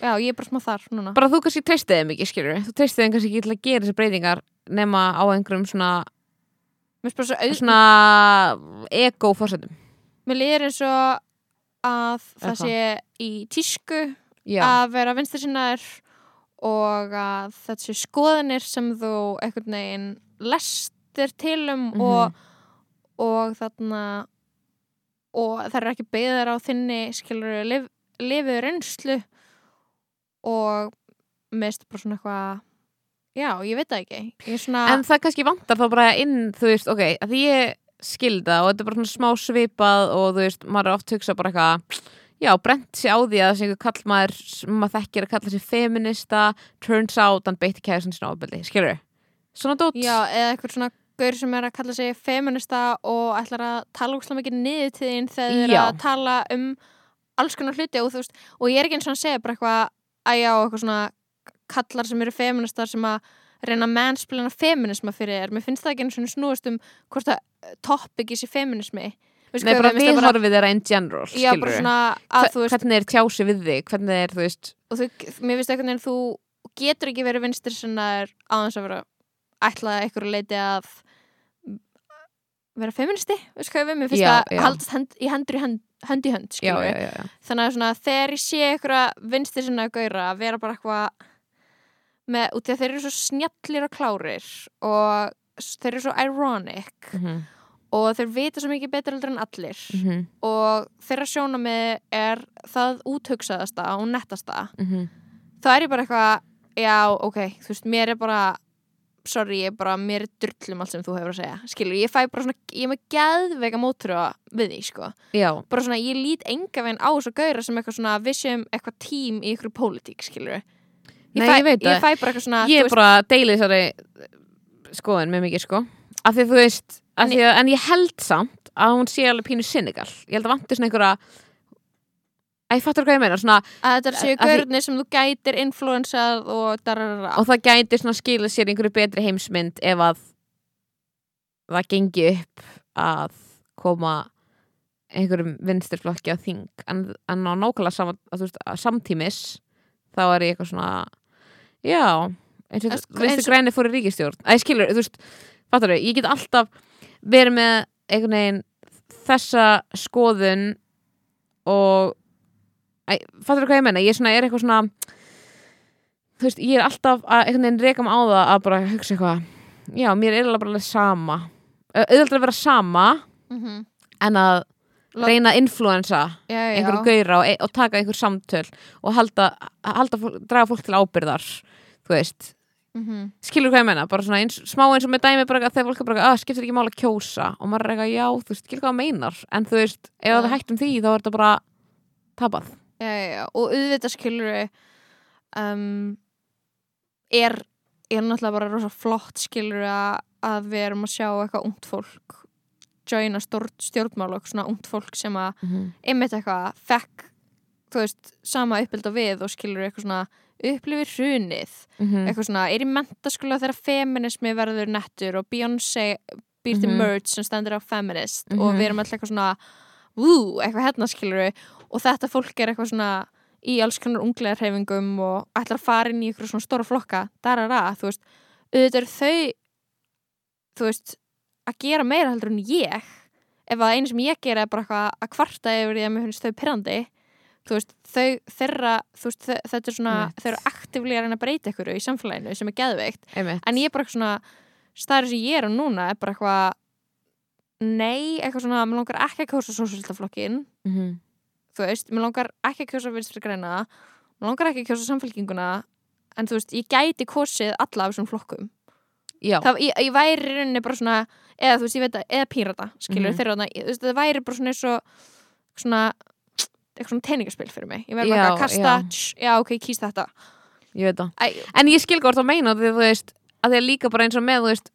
já, ég er bara smá þar núna. Bara þú kannski treystið þeim ekki, skilur þú treystið þeim kannski ekki til að gera þessi breytingar nema á einhverjum svona, er svo svona ego-fórsendum mér líður eins og að það sé í tísku já, að vera vinstri sinnaður og að þetta sé skoðanir sem þú einhvern veginn lestir til um Mhm. og, og þarna og það er ekki beðar á þinni skilur lif, lifið reynslu og mest bara svona eitthvað já, ég veit það ekki. Svona, en það kannski vantar þá bara inn þú veist, ok, að ég skilda og þetta er bara svona smá svipað og þú veist, maður er oft hugsa bara eitthvað já, brent sér á því að þessi einhver kallmaður sem maður þekkir að kalla sér feminista turns out, hann beitti kæðisins nábeldi, skilur svona dót. Já, eða eitthvað svona gaur sem er að kalla sig feminista og ætlar að tala úrslega mikið niður til þín þegar þið er að tala um alls konar hluti og þú veist og ég er ekki eins og að segja bara eitthvað að já, eitthvað svona kallar sem eru feministar sem að reyna að mansplana feminisma fyrir þér mér finnst það ekki eins og snúast um hvort að topic í sér feminismi Nei, bara það viðhorfið þeirra in general, já, bara skilur svona að veist hvernig er tjási við þig, hvernig er, þú veist og þú, mér finnst einhvern veginn þú getur ekki verið vinstri sinnaður á þess að vera ætlað að einhverju leiti að vera feministi, veist hvað við mér finnst Já, það já. haldast hend, í hendur í hönd, hönd í hönd já, skilurðu. já, já, já. þannig að svona, þegar ég sé einhverja vinstri sinnaður gaura að vera bara eitthvað með, út í að þeir eru svo snjallir og klárir og þeir eru svo ironic Mhm, og þeir vita svo mikið betur heldur en allir. Mhm, og þeirra sjónamið er það úthugsaðasta og nettasta. Mhm. þá er ég bara eitthvað já, ok, þú veist, mér er bara sorry, ég er bara, mér er drullum allt sem þú hefur að segja, skilur, ég fæ bara svona ég er með geðveika mótrúa við því, sko. Já, bara svona, ég lít enga veginn á þessu gaura sem eitthvað svona, við séum eitthvað tím í ykkur pólitík, skilur Nei, fæ, ég veit það. ég fæ bara eitthvað svona ég er bara að deila þessari skoðin með mikið sko. Af því þú veist, því að, en ég held samt að hún sé alveg pínu sinnigal ég held að vanti svona einhverja að ég fattur hvað ég meina? Svona, að þetta séu gaurnir sem þú gætir influensað og dararara. Og það gæti svona skila sér einhverju betri heimsmynd ef að það gengi upp að koma einhverjum vinstirflokki á þing. En, en á nákvæmlega sama, að, veist, samtímis þá er ég eitthvað svona já, eins og En sko- vinstir eins og- græni fór í ríkistjórn að ég skilur, þú veist, fattar þau ég get alltaf verið með einhvern veginn þessa skoðun og Æ, fattur þú hvað ég menna, ég er svona, er eitthvað svona þú veist, ég er alltaf að einhvern veginn reka mig á það að bara hugsa eitthvað já, mér er eiginlega bara alveg sama. Auðvitað að vera sama mm -hmm. en að reyna að influensa einhverju gauðra og, og taka einhver samtöl og halda, halda draga fólk til ábyrðar þú veist Mhm. skilur hvað ég menna, bara svona eins, smá eins og með dæmi bara þegar fólk er bara, að skiptir ekki mála að kjósa og maður er eitthvað, já, þú veist, skilur hvað það meinar en þú veist, ef Já. það hægt um því þá er þetta bara tapað já, já, já. og auðvitað skilur um, er er náttúrulega bara rosa flott skilur að, að við erum að sjá eitthvað ungt fólk joina stjórnmál og svona ungt fólk sem að mm -hmm. einmitt eitthvað fekk þú veist, sama uppbild á við og skilur eitthvað svona upplifir hrunið Mhm. eitthvað svona, er í mentaskóla þegar feminismi verður nettur og Beyoncé býr til Mhm. merch sem stendur á feminist Mhm. og við erum alltaf eitthvað svona wú, eitthvað hérna skilur og þetta fólk er eitthvað svona í alls konar unglega hreyfingum og ætlar að fara inn í eitthvað svona stóra flokka darara, þú veist, auðvitað eru þau þú veist að gera meira heldur en ég ef að einu sem ég gera er bara eitthvað að kvarta yfir því að mér finnst þau pyrrandi þú veist, þau, þeirra þú veist, þetta er svona, Mitt. þau eru aktíflega að reyna að breyta ykkur í samfélaginu sem er einmitt. En ég er bara eitthvað svona staður sem ég er á núna er bara eitthvað nei, eitthvað svona, mér langar ekki að kjósa sósildaflokkin, Mhm. þú veist mér langar ekki að kjósa vinstri græna mér langar ekki að kjósa samfélkinguna en þú veist, ég gæti kosið alla af þessum flokkum. Það, ég, ég væri rauninni bara svona eða þú veist, ég veit að, eða pírata skilur þeirra ég- þú veist, það væri bara svona eins og svona eitthvað svona teiningaspil fyrir mig. Ég verði bara að kasta, já. tss, já ok, kýst þetta. Ég veit það. En ég skil hvort það meina því þú veist að því að líka bara eins og með þú veist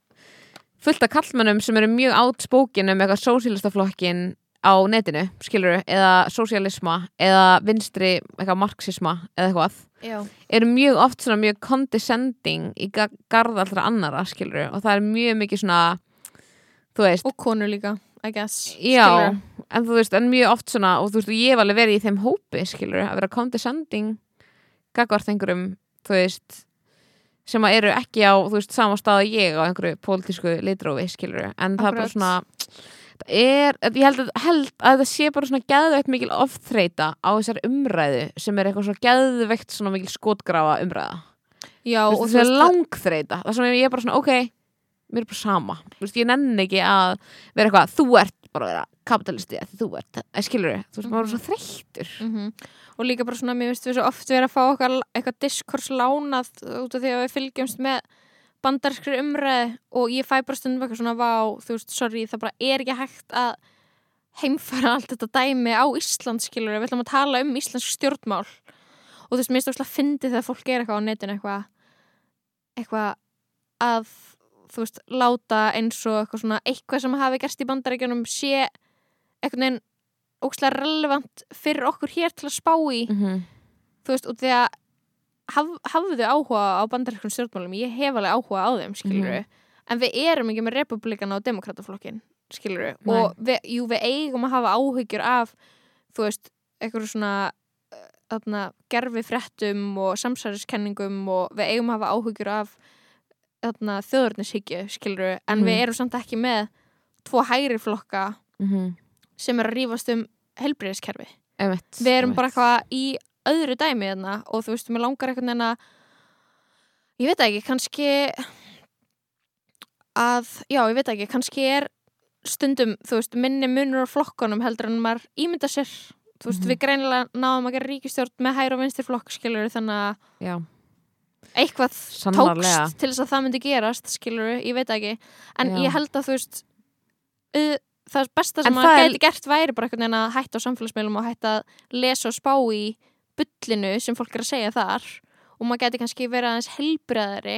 fullt af kallmennum sem eru mjög átspókin um eitthvað sósílistaflokkin á netinu, skilur eða sósíalisma, eða vinstri eitthvað marxisma, eða eitthvað já, eru mjög oft svona mjög condescending í ga- garð allra annara, skilur og það er mjög mikið svona þú veist, og konur líka, I guess já skilurðu. en þú veist, en mjög oft svona og þú veist, ég hef alveg verið í þeim hópi, skilur að vera condescending gagvart einhverjum, þú veist sem að eru ekki á, þú veist, sama stað og ég á einhverju pólitísku litrófi, skilur en það er bara Akkurat. svona er, ég held að, held að það sé bara svona geðveikt mikil ofþreita á þessari umræðu sem er eitthvað svona geðveikt svona mikil skotgrafa umræða já, Þú og veist, það er langþreita það sem ég er bara svona, ok mér er bara sama, veist, ég nenni ekki að vera eitthvað, þú ert bara að vera kapitalisti, að þú ert, að skilur þú veist, maður er svo þreyttur. Mm og líka bara svona, mér finnst við svo oft vera að fá okkar eitthvað diskurs lánað út af því að við fylgjumst með bandarskri umræði og ég fæ bara stundum eitthvað svona vá, þú veist, sorry, það bara er ekki hægt að heimfæra allt þetta dæmi á Ísland skilur við ætlum að tala um íslensk stjórnmál. Og þú veist, mér finnst það fyndi þegar fólk er eitthvað á netinu eitthvað eitthvað að þú veist, láta eins og eitthvað svona eitthvað sem hafi gerst í bandaríkjunum sé eitthvað neginn ókslega relevant fyrir okkur hér til að spá í mm -hmm. þú veist, og því að haf, hafðu áhuga á bandaríkjum stjórnmálum ég hef alveg áhuga á þeim, skilur Mhm. en við erum ekki með republikana og demokrataflokkin skilur Nei. og við, jú, við eigum að hafa áhyggjur af þú veist, eitthvað svona eh, gerfi fréttum og samsæriskenningum og við eigum að hafa áhyggjur af þjóðurnishyggju, skilur en Mhm. við erum samt ekki með tvo hægri flokka Mm sem er að rífast um helbriðiskerfi við erum bara eitthvað í öðru dæmi þarna og þú veist, mér langar eitthvað en að ég veit ekki, kannski að, já, ég veit ekki kannski er stundum þú veist, minni munur á flokkunum heldur en maður ímynda sér. Þú veist, Mhm. við greinilega náðum að gera ríkistjórn með hægri og vinstri flokk, skilur þannig að já, eitthvað Sannarlega. tókst til þess að það myndi gerast skilur, ég veit ekki. En Já. ég held að þú veist uh, það besta En sem það maður er- gæti gert væri bara einhvern veginn að hætta á samfélagsmiðlum og hætta að lesa og spá í bullinu sem fólk er að segja þar. Og maður gæti kannski verið aðeins helbriðari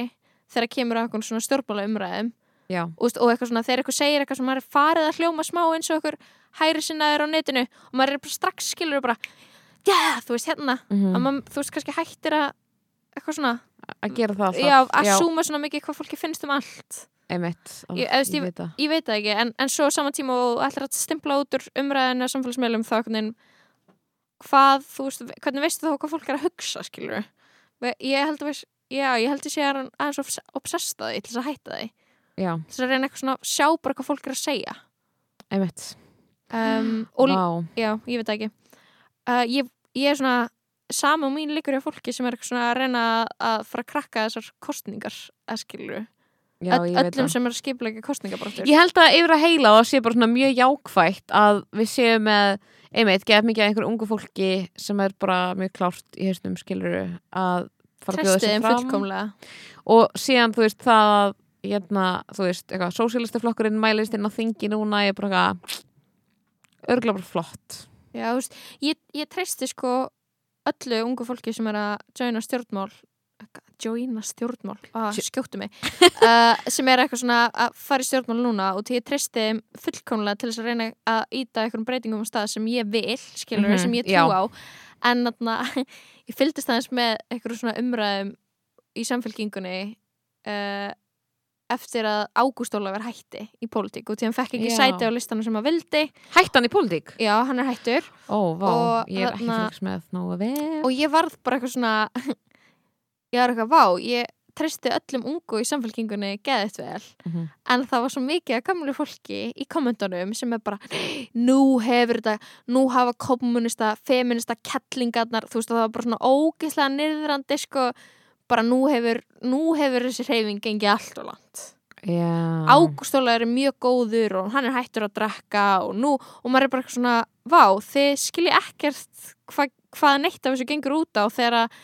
þegar kemur að eitthvað svona stjórnbála umræðum. Já, og, veist, og eitthvað svona, þegar eitthvað segir eitthvað sem maður er farið að hljóma smá eins og eitthvað hæri sinnaður á netinu og maður er bara strax skilur bara, já, þú veist hérna. Mm að maður, þú veist, kannski hættir að eitthvað svona, að gera það já, þar. að súma svona mikið hvað fólki finnst um allt. Einmitt, Ég- eða, veist, ég veit það. ég veit það ekki, en, en svo á sama tíma og ætlar að stimpla út úr umræðinu á samfélagsmiðlum þá hvað, þú veist, hvernig veistu þá hvað fólk er að hugsa, skilur ég held að já, ég held að sé að aðeins obs- obsessed að því til þess að hætta því. Já, til þess að reyna eitthvað svona, sjá bara hvað fólk er að segja. Einmitt. Um, og, já, ég veit það ekki. Uh, ég, ég er svona sama og mín líkur hjá fólki sem er að reyna að fara að krakka þessar kostningar, að skilur já, ég veit öllum sem er að skiplega kostningabráttur Ég held að yfir að heila það sé bara mjög jákvætt að við séum með einmitt, geða mikið af einhverju ungu fólki sem er bara mjög klárt í hausnum skiluru að fara að bjóða þeim fram. fullkomlega. Og síðan þú veist það að hérna, þú veist, eitthvað, sósílistaflokkurinn mælist inn á þingi núna ég er bara eitthvað örgulega bara flott. Já, þú veist, ég, ég treysti sko öllu ungu fólki sem er að joina stjórnmál joina stjórnmál, Jo- skjóttu mig. Uh, sem er eitthvað svona að fara í stjórnmál núna og því ég treysti fullkomlega til þess að reyna að íta einhverjum breytingum á stað sem ég vil, skilur Mhm, sem ég já. trú á. En þarna, ég fylgdist aðeins með einhverjum svona umræðum í samfélkingunni uh, eftir að Ágúst Ólafur hætti í pólitík og því hann fekk ekki Já. sæti á listanum sem hann vildi Hættan í pólitík? já, hann er hættur Ó, vá, Og ég er ekki fylgst með nógu vel og ég varð bara eitthvað svona ég var eitthvað, vá, ég treysti öllum ungu í samfélkingunni geðið vel Mhm. en það var svo mikið að gamlu fólki í kommentunum sem er bara nú hefur þetta, nú hafa kommunista, feminista kettlingarnar þú veist það var bara svona ógeðslega niðrandi sko, bara nú hefur nú hefur þessi hreyfing gengið allt og langt. Já, Ágústóla er mjög góður og hann er hættur að drekka og nú, og maður er bara eitthvað svona vá, þið skilji ekkert hva, hvað neitt af þessu gengur út á þegar að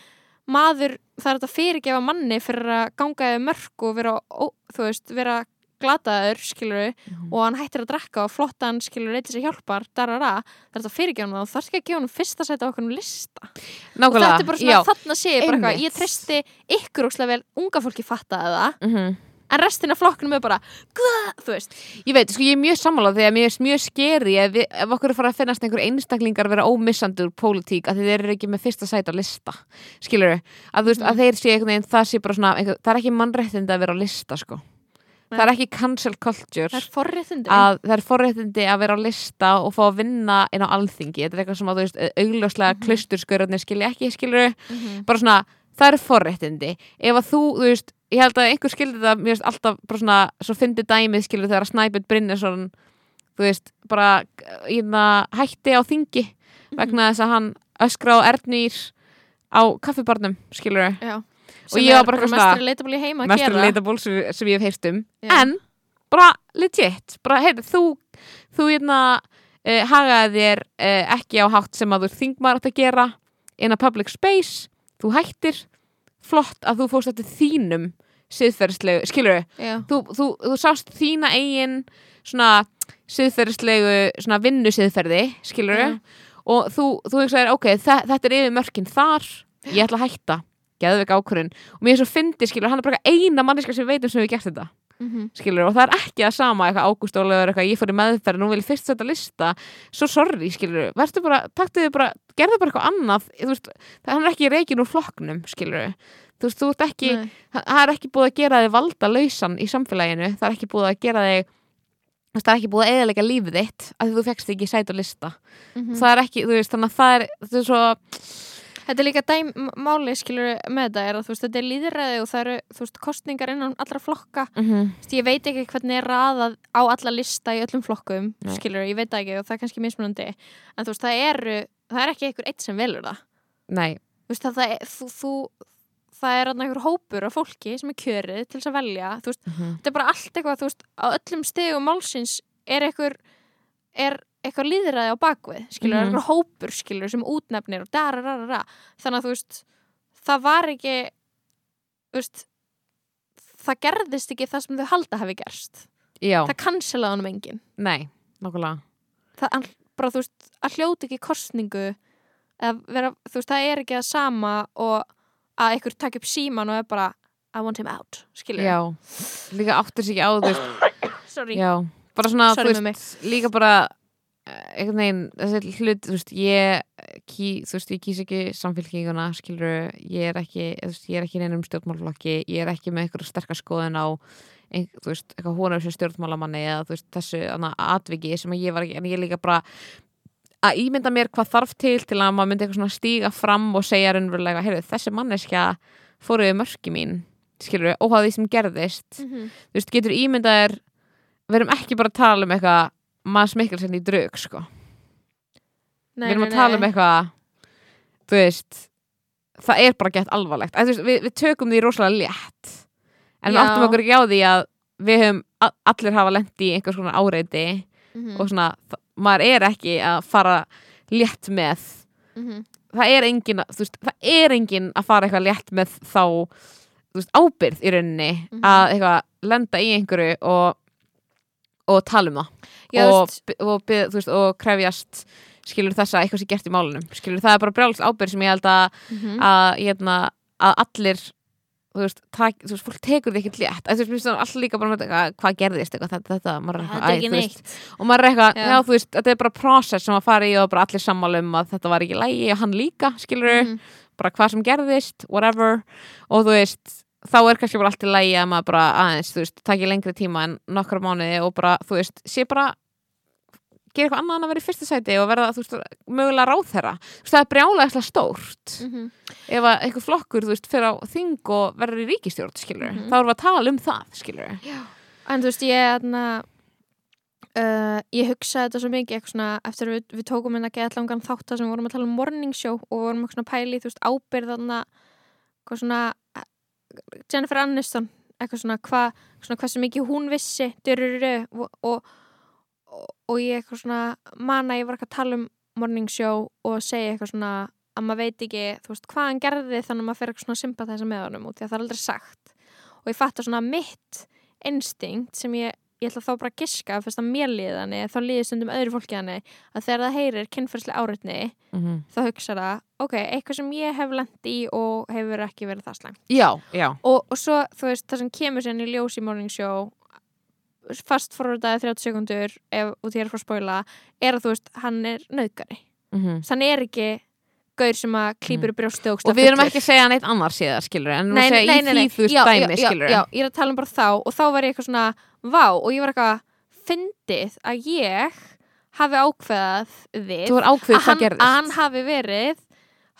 maður, er þetta fyrirgefa manni fyrir að ganga eða mörg og vera, ó, þú veist, vera glataður, skilur Mhm. og hann hættir að drekka og flottan, skilur, eitthvað sem hjálpar, darara, það er þetta fyrirgefa hann og það er ekki að gefa hann fyrsta sæti á okkur lista og nákvæmlega þetta er bara svona, já. þarna sé ég bara eitthvað, ég treysti ykkur óslega vel, unga fólki fattaði það Mhm. en restin af flokknum er bara, "Guð", þú veist Ég veit, sko, ég er mjög sammálað því að mér er mjög skeri ef, við, ef okkur er fara að finnast einhver einstaklingar vera ómissandi úr pólitík að þeir eru ekki með fyrsta sæti á lista skilur að þú veist, Mhm. að þeir sé veginn það sé bara svona, einhver, það er ekki mannréttindi að vera á lista sko. Það er ekki cancel culture. Það er forréttindi. Að það er forréttindi að vera á lista og fá að vinna inn á alþingi. Þetta er eitthvað sem að þú veist, augljóslega mm Mhm. klausturskörðarnir skilja ekki, skilur Mhm. bara svona, það er forréttindi. Ef að þú, þú veist, ég held að einhver skildi það, mér veist alltaf bara svona svo fyndi dæmið skilur þegar að Snæbjörn Brynjarsson þú veist, bara ína, hætti á þingi vegna þess að hann öskra á Ernýr á kaffibarnum, skilur Já. Og ég var bara eitthvað Mestur leitaból í heima að gera. leitaból sem, sem ég hef heyrst um. Já. en bara legit bara, heyrðu, þú, þú hérna uh, hagaði þér uh, ekki á hátt sem að þú þingmar átt að gera in a public space, þú hættir. Flott að þú fórst eftir þínum siðferðislegu, skilur Já. þú, þú, þú sást þína eigin svona siðferðislegu svona vinnu siðferði, skilur Já. og þú, þú hugsaðir, ok, þe þetta er yfir mörkin þar, ég ætla að hætta geðveik ákvörðin og mér er svo fyndi skilur, hann er bara eina manneska sem veitum sem hefur gert þetta Mhm. skilur, og það er ekki að sama eitthvað Ágúst Ólegur, eitthvað, ég fór í meðferð nú vil ég fyrst setja lista, svo sorry skilur, verður bara, taktu þið bara gerðu bara eitthvað annað, veist það hann er ekki reikin úr flokknum, skilur þú veist, þú ert ekki, Nei. það það er ekki búið að gera þig valda lausan í samfélaginu það er ekki búið að gera þig það er ekki búið að eðalega lífið þitt að þú fegst ekki sæt á lista Mhm. það er ekki, þú veist, þannig að það er þetta er svo, Þetta er líka dæm, m- máli skilur með þetta er að veist, þetta er líðræði og það eru veist, kostningar innan allra flokka. Mm -hmm. Veist, ég veit ekki hvernig er raðað á alla lista í öllum flokkum skilur, ég veit það ekki og það er kannski mismunandi. En veist, það eru, það er ekki einhver eitt sem velur það. Nei, það, það, er, þú, þú, það er einhver hópur af fólki sem er kjörið til þess að velja veist, mm þetta er bara allt eitthvað, veist, á öllum stegum málsins er einhver er eitthvað líðræði á bakvið skilur, mm eitthvað hópur skilur sem útnefnir og dararara, þannig að þú veist það var ekki þú veist það gerðist ekki það sem þau halda hafi gerst. Já, það cancelaði honum enginn. Nei nokkulega, það, bara þú veist, að hljóta ekki kostningu vera, þú veist, það er ekki að sama og að einhver takk upp síman og er bara I want him out, skilur já. Líka áttur sér ekki á, veist. Sorry, já, bara svona, Sorry þú veist líka bara einhvern veginn, þessi hlut, þú veist ég, ký, þú veist, ég kýs ekki samfélkinguna, skilur, ég er ekki veist, ég er ekki í neinum stjórnmálflokki ég er ekki með eitthvað sterkar skoðun á ein, þú veist, eitthvað hóna sem stjórnmálamanni eða þú veist, þessu atviki sem ég var ekki, en ég líka bara að ímynda mér hvað þarf til til að maður myndi eitthvað svona stíga fram og segja raunverulega, heyrðu, þessi manneskja fóruði mörki mín, skilur óháð því sem gerðist. Mhm. þú veist, getur ímyndaðir við erum ekki bara að tala um eitthvað maður smikkelsen í draug, sko nei, við erum nei, að tala um nei. eitthvað þú veist það er bara gett alvarlegt að, veist, við, við tökum því rosalega létt en við Já. áttum okkur ekki á því að við höfum, allir hafa lent í einhvers konar áreiti Mhm, og svona, maður er ekki að fara létt með mhm. það er engin veist, það er engin að fara eitthvað létt með þá veist, ábyrð í rauninni Mhm. að eitthvað lenda í einhverju og, og tala um það Já, og, og, veist, og krefjast skilur þess að eitthvað sé gert í málunum skilur það er bara brjálst ábyrð sem ég held að, mhm. að, hérna, að allir þú veist, tak, þú veist, fólk tekur því ekkert létt þú veist, alltaf líka bara með eitthvað, hvað gerðist eitthvað, þetta, þetta, maður er þetta eitthvað, æ, og maður er eitthvað, Já. já. þú veist, þetta er bara process sem að fara í og bara allir sammála um að þetta var ekki lægi og hann líka, skilur Mhm. bara hvað sem gerðist, whatever og þú veist, þá er kannski bara allt í lægi að maður bara aðeins, þú veist, taki lengri tíma en nokkra mánuði og bara, þú veist sé bara gera eitthvað annað en að vera í fyrsta sæti og verða, þú veist, mögulega ráðherra. Þú veist, það er brjálega stórt. Mhm. ef að eitthvað flokkur, þú veist, fyrir á þing og verður í ríkistjórn, skilur Mhm. þá erum við að tala um það, skilur En þú veist, ég þarna uh, ég hugsaði þetta svo mikið svona, eftir að við, við tókum hérna geða langan þátt þar sem við vorum að tala um morning show og vorum svona pæli, þú veist, ábyrð þarna hvað svona Jennifer Aniston, eitthvað svona hvað svona hversu mikið hún vissi dyruru, og, og, og, og ég eitthvað svona man að ég var eitthvað að tala um morning show og segja eitthvað svona að maður veit ekki, þú veist, hvað hann gerði þannig að maður fer eitthvað svona sympatæsa með honum út því að það er aldrei sagt. Og ég fatt að svona mitt instinkt sem ég, ég ætla þá bara að giska fyrst að mér líði þannig, þá líði stundum öðru fólki þannig að þegar það heyrir kynferðslega áreitni mm -hmm. þá hugsa það, ok, eitthvað sem ég hef lent í og hefur ekki verið það slæmt. Já, já, og, og svo, þú veist, það sem kemur sérn í ljós í morning show fast forvardaði 30 sekundur ef, og fara að spoila er að þú veist, hann er nöðgari mm hann er ekki gaur sem að klýpur í brjóstu og, við erum ekki að segja neitt annars síðan, skilur en við erum að segja í því, þú já, skilur já, ég er að tala um bara þá og þá var ég eitthvað svona, vá og ég var eitthvað fyndið að ég hafi ákveðað við ákveð að hann, að hann hafi verið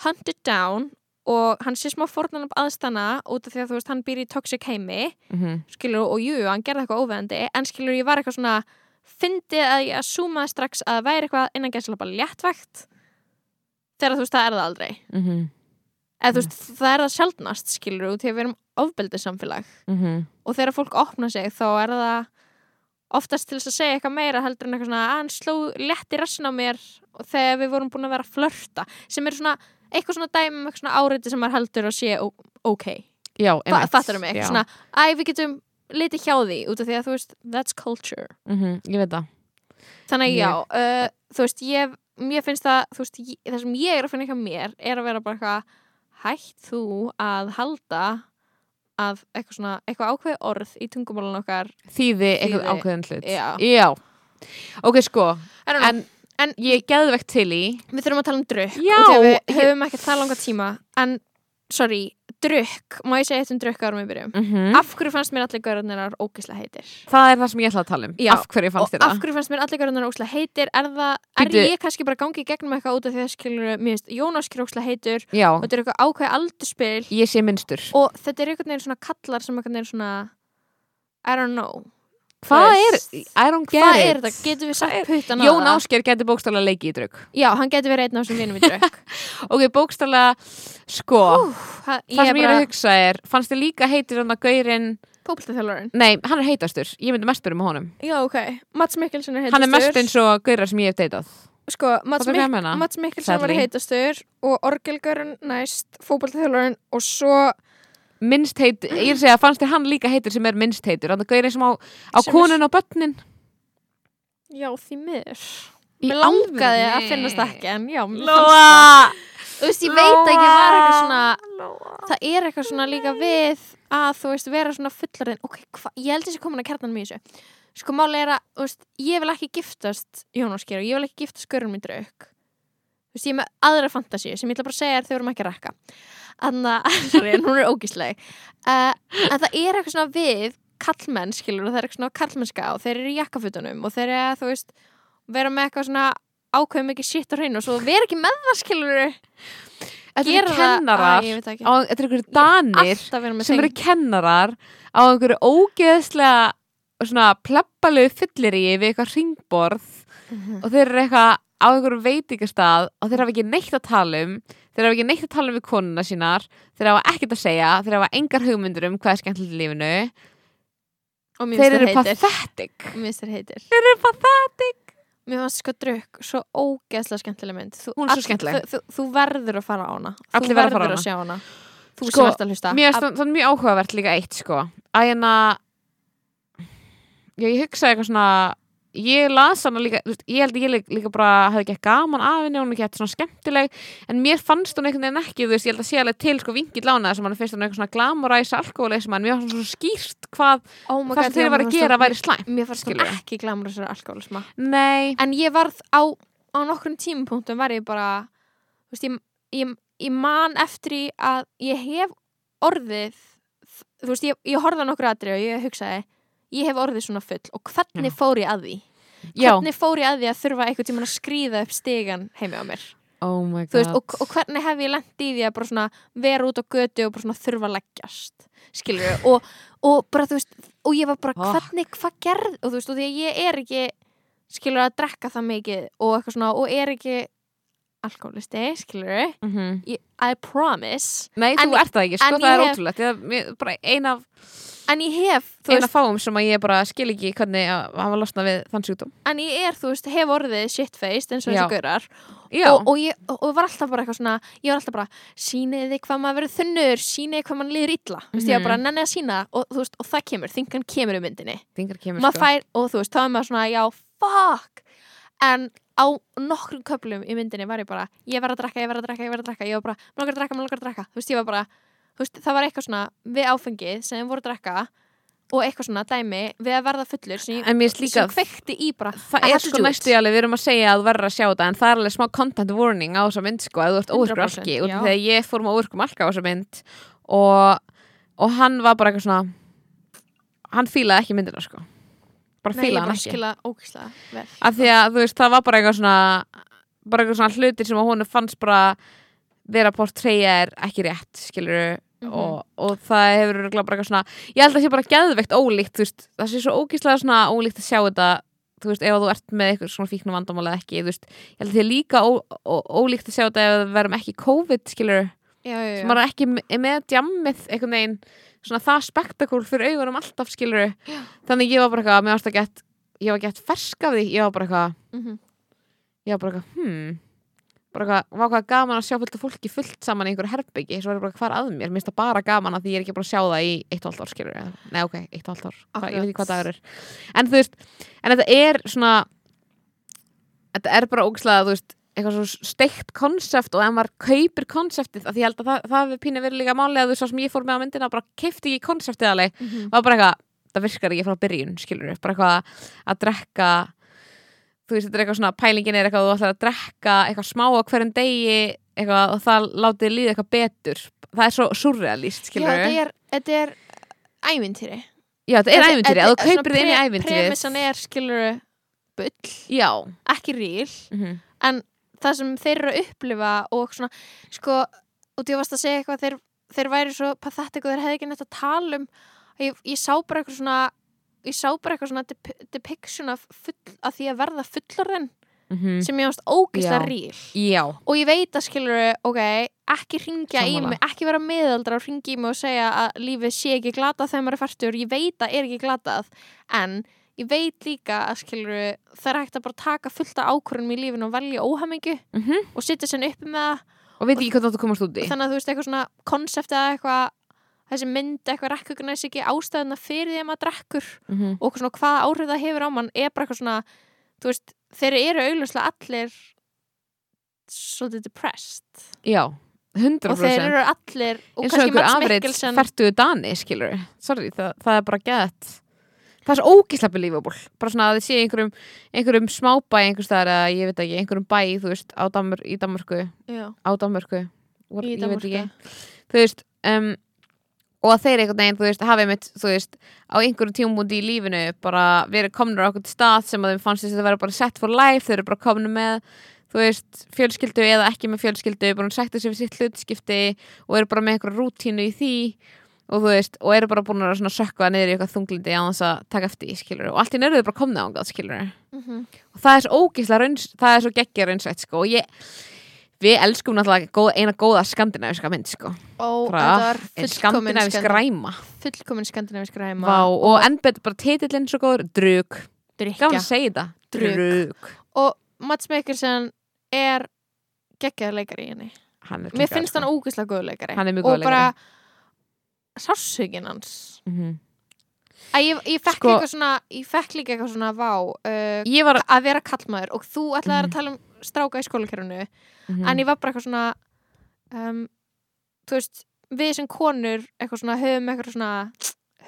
hunted down og hann sé smá fórnarnab aðstana út af því að þú veist hann býr í toxic heimi Mhm. skilur og jú, hann gerði eitthvað óveðandi en skilur ég var eitthvað svona fyndið að ég assúmaði strax að væri eitthvað innan gæslega bara léttvægt þegar þú veist það er það aldrei Mhm. eða þú veist það er það sjaldnast skilur út að við erum ofbeldið samfélag Mhm. og þegar fólk opna sig þá er það oftast til þess að segja eitthvað meira heldur en eitthvað svona að hann sló létti rassin á mér þegar við vorum búin að vera að flörta sem er svona eitthvað svona dæmi um eitthvað svona áreiti sem maður heldur að sé ok, einmitt. fattar mig Já. svona, æ við getum litið hjá því út af því að þú veist, that's culture Mhm, ég veit það þannig að Ég- já, uh, þú veist ég, mér finnst það, þú veist ég, það sem ég er að finna eitthvað mér er að vera bara eitthvað hætt þú að halda að eitthvað svona, eitthvað ákveð orð í tungumálun okkar þýði eitthvað ákveðin hlut Já. ok sko, know. en, En- ég geðvegt til í Við þurfum að tala um drukk Já, og við höfum ekki það langa tíma en, sorry, drukk má ég segja eitt um drukk árum við byrjum mm Af hverju fannst mér allir gaurarnir ógislega heitir? það er það sem ég ætla að tala um. Já, af hverju fannst þér af það? hverju fannst mér allir gaurarnir ógislega heitir? Er það, er Bíddu. ég kannski bara að gangi í gegnum eitthvað út af því að skilur mér veist, Jónas er ógislega heitur. Já, og þetta er eitthvað ákveð aldurspil ég sé minnstur og þetta er einhvern veginn svona kallar sem einhvern veginn svona I don't know hvað er, I don't get Hvað it er þetta? Getum við sagt puttan á Jón það? Ásker getur bókstaflega leikið í drug Já, hann getur verið einn af þessum vinum í drukk ok, bókstaflega, sko Það það sem ég er að hugsa er, fannst þið líka heitir hann að gaurinn, Fókbaltaþjálfarinn nei, hann er heitastur ég myndi mest byrja með honum Já, ok. Mats Mikkelsen er heitastur. hann er mest eins og gaurar sem ég hef deitað Sko, Mats? Mik Mats Mikkelsen var heitastur og Orgelgörun næst, fókbaltaþjálfarinn og svo... minnst heit, ég er að segja, fannst þér hann líka heitur sem er minnst heitur, hann er gaurinn sem á, á konun og börnin Já, því miður. Mér langaði að finnast það ekki, en já, mér fannst það. Lóa Þú veist, ég veit ekki, var eitthvað svona... Lóa Það er eitthvað svona líka við að, þú veist, vera svona fullarinn. Ok, hva, ég held þessi komin að kjarnan mjög þessu. Sko, máli er að, þú veist, ég vil ekki giftast Jónasker og ég vil ekki giftast Görun mín draug. Þú veist, ég er með aðra fantasíu sem ég ætla bara að segja við erum ekki að rekka. Þannig að, sorry, en hún er ógísleg. Uh, en það er eitthvað svona við kallmenn, skilur, og það er eitthvað svona kallmennska og þeir eru í jakkafutunum og þeir eru, þú veist, vera með eitthvað svona ákveðum ekki shit á hreinu og svo vera ekki með það, skilur, Þetta eru kennarar Þetta eru einhverju danir sem eru kennarar á einhverju ógeðslega svona pleppalegu fyllir í við eitthvað ringborð Mhm. og þeir eru eitthvað á einhverju veitingastað og þeir hafa ekki neitt að tala um þeir hafa ekki neitt að tala við konuna sínar. Þeir hafa ekkert að segja, þeir hafa engar hugmyndur um hvað er skemmtilegt í lífinu. Og þeir eru pathetic. Þeir eru pathetic. Mér fannst sko drukk svo ógeðslega skemmtileg mynd. Þú, er all- skemmtileg. þú, þú, þú verður að fara á hana. Allir þú að verður hana. að sjá hana. Þú Sko, sem ert að hlusta. Að- það mjög áhugavert líka eitt sko. Að hérna ég hugsaði eitthvað svona ég las hana líka, veist, ég held að ég líka, líka bara hefði ekki gaman af henni, hún er ekki eftir svona skemmtileg en mér fannst hún einhvern veginn ekki veist, ég held að sé alveg til sko vingill ána sem hann finnst hún eitthvað svona glamoræsa alkoholism en mér fannst hún svo skýrt hvað oh það sem þeir var að gera væri slæm mér fannst hún ekki glamur þessari alkoholisma Nei, en ég varð á, á nokkrum tímapunktum var ég bara veist, ég, ég, ég man eftir í að ég hef orðið þú veist, ég, ég horfði á nokkur aðri og ég hugsaði ég hef orðið svona full og hvernig fór ég að því já. Hvernig fór ég að því að þurfa einhvern tímann að skríða upp stigan heimi á mér? Oh veist, og, og hvernig hef ég lent í því að bara svona vera út á götu og bara svona þurfa að leggjast skilur og, og bara þú veist og ég var bara Oh. hvernig, hvað gerð og þú veist, og því að ég er ekki skilur að drekka það mikið og eitthvað svona og er ekki alkoholisti, skilur Mhm. I promise. Nei, En- þú ert það ekki, sko, en það er ótrúlegt. Ég, bara ein af, en ég hef, þú ein veist, af fáum sem að ég bara skil ekki hvernig að hafa losnað við þann sjúkdóm. En ég er, þú veist, hef orðið shitfaced eins og gaurar. Já, og, og, ég, og, var alltaf bara eitthvað svona ég var alltaf bara, síniði þið hvað maður verður þunnur síniði hvað maður líður illa. Mm -hmm. ég var Mhm. bara nenni að sína og, veist, og það kemur, þingan kemur í myndinni. Kemur sko. fær, og þú veist, þá er maður svona, já, fuck. En á nokkrum köflum í myndinni var ég bara, ég verð að drekka, ég verð að drekka, ég verð að drekka veist, það var eitthvað svona við áfengið sem við voru að drekka og eitthvað svona dæmi við að verða fullur sem, sem kveikti í bara það er sko næstu alveg, við erum að segja að þú verður að sjá þetta en það er alveg smá content warning á þessa mynd sko, að þú ert óvirkur 100%, alki og þegar ég fór með óvirkum alka á þessa mynd og, og hann var bara eitthvað svona hann fílaði ekki myndina sko. Bara fílaði hann ekki. af því að þú veist, það var bara eitthvað svona bara eitthvað svona hlutir sem hún fannst bara vera portreyja er ekki rétt, skilur Mhm. og, og það hefur örugglega bara eitthvað svona ég held að það sé bara geðveikt ólíkt veist, það sé svo ógíslega svona ólíkt að sjá þetta þú veist, ef þú ert með eitthvað svona fíknu vandamál eða ekki, þú veist, ég held að það sé líka ó, ó, ólíkt að sjá þetta ef við verum ekki COVID, skilur, sem er ekki me- með djammið einhvern veginn, svona það spektakul fyrir augunum alltaf, skilur Já. þannig ég var bara eitthvað, mér varst að gett ég var gett fersk af því, ég var bara eitthvað Mhm. ég var bara eitthvað, hmm bara hvað gaman að sjá fullt af fólki fullt saman í einhverju herbyggi, svo er ég bara hvað að mér, mér finnst það bara gaman að því ég er ekki bara að sjá það í eitt og halvt ár, skilur nei ok, eitt og halvt ár. Hva, ég veit ekki hvað dagur er, en þú veist en þetta er svona þetta er bara ógislega, þú veist eitthvað svo steikt konsept og ef maður kaupir konseptið, því ég held að það, það pínu verið líka máli að þú svo sem ég fór með á myndina bara kefti ekki konseptið alveg. Mhm. var bara eitthvað, það virkar ekki frá byrjun skilur bara eitthvað að drekka þú veist, þetta er eitthvað svona pælingin er eitthvað, þú ætlar að drekka eitthvað smá á hverjum degi eitthvað, og það látið líða eitthvað betur. Það er svo surrealist, já, skilur þetta er, þetta er ævintýri. Já, þetta er ævintýri, að þú kaupir þið inn í ævintýrið Premissan er, skilur, bull. Já, ekki ríl. Mhm, en það sem þeir eru að upplifa og svona, sko og þú varst að segja eitthvað, þeir, þeir væri svo pathetic og þeir hefði ekki neitt að tala um ég, ég sá bara eitthvað svona ég sá bara eitthvað svona dep depiction af, full, af því að verða fullorðin mhm. sem ég ást ógislega Já. ríl já, og ég veit að skilur, ok ekki ringja í mig, ekki vera miðaldra og ringja í mig og segja að lífið sé ekki glatað þegar maður er færtur, ég veit að er ekki glatað en ég veit líka að skilur, það er hægt að bara taka fullt af ákvörunum í lífinu og velja óhamingju mhm. og sitja sér uppi með það. Og veit ekki hvað þú komast út í. þannig að þú veist eitthvað svona konsept eða eitthvað þessi mynd eitthvað recognize ekki ástæðuna fyrir því að maður drekkur mhm, og eitthvað svona hvaða áhrif það hefur á mann er bara eitthvað svona þú veist, þeir eru augljóslega allir svolítið depressed. Já, 100% og þeir eru allir og eins og kannski einhver Mads afrið Mikkelsen færtuðu dani, skilur sorry, það, það er bara gett. Það er svo ógislega believable. Bara svona að þið sé einhverjum, einhverjum smábæ einhvers staðar eða ég veit ekki, einhverjum bæ þú veist, á Danmör, í Danmörku. Já, á Danmörku, What- í ég veit ekki. Þú veist, um, og að þeir einhvern veginn, þú veist, hafið mitt þú veist, á einhverjum tímúndi í lífinu bara verið komnur á okkur stað sem að þeim fannst þess að það vera bara set for life þeir eru bara komnur með þú veist, fjölskyldu eða ekki með fjölskyldu bara sagt þessi við sitt hlutskipti og eru bara með einhverja rútínu í því og þú veist, og eru bara búin að sökka niður í eitthvað þunglindi á þess að taka eftir, skilur og allt í nörðu bara komna ángað, skilur mm og það er svo ógislega raunс, það er svo geggja raunsætt, sko, og ég við elskum náttúrulega góð, eina góða skandinaviska mynd, sko, og var en fullkomin skandinavisk ræma. fullkomin skandinavisk ræma. Vá, og enn betur bara titillinn svo góður, drug gaman drikja að segja þetta, Drugg. drug og Mats Mikkelsen er geggjaður leikari í henni. Hann er mér geggjaður, finnst sko. hann ógeðslega góður leikari. Hann er mjög og góður bara sársökin hans. Mhm. að ég, ég fekk Sko- eitthvað svona ég fekk líka eitthvað svona vá uh, var að vera kallmaður. Og þú ætlaði Mhm. að tala um stráka í skólakerfinu Mhm. en ég var bara eitthvað svona um, þú veist, við sem konur eitthvað svona, höfum eitthvað svona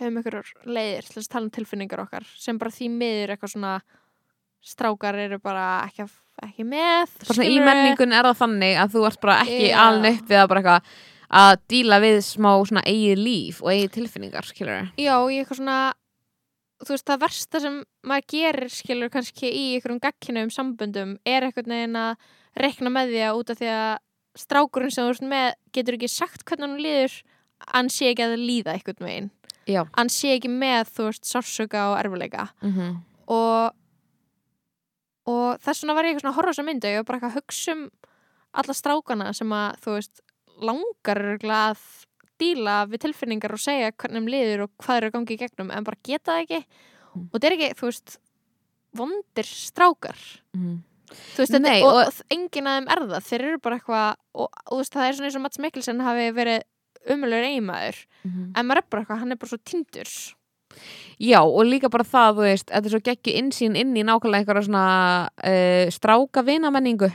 höfum eitthvað leiðir til að tala um tilfinningar okkar sem bara því miður eitthvað svona strákar eru bara ekki, ekki með í menningun er það þannig að þú ert bara ekki Já. aln upp við að bara eitthvað að díla við smá svona eigið líf og eigið tilfinningar, skilur Já, ég eitthvað svona þú veist, það versta sem maður gerir skilur kannski í einhverjum gagkinnum samböndum er eitthvað neginn að rekna með því að út af því að strákurinn sem þú ert með getur ekki sagt hvernig hann líður hann sé ekki að líða eitthvað megin Já. hann sé ekki með, þú veist, sársöka og erfuleika mm -hmm. og og þess vegna var ég eitthvað svona að horfa á þessa myndu ég var bara eitthvað að hugsa um alla strákana sem að, þú veist, langar að díla við tilfinningar og segja hvernig um liður og hvað eru að gangi í gegnum en bara geta það ekki Mm. og þetta er ekki, þú veist vondir strákar Mhm. þú veist, Nei, og, og- og enginn af þeim er það þeir eru bara eitthvað og, og þú veist, það er svona eins og Mats Mikkelsen hafi verið umulur eiginmaður Mhm. en maður er bara eitthvað, hann er bara svo tindur Já, og líka bara það, þú veist, þetta er svo geggju innsýn inn í nákvæmlega einhverja svona uh, stráka vinamenningu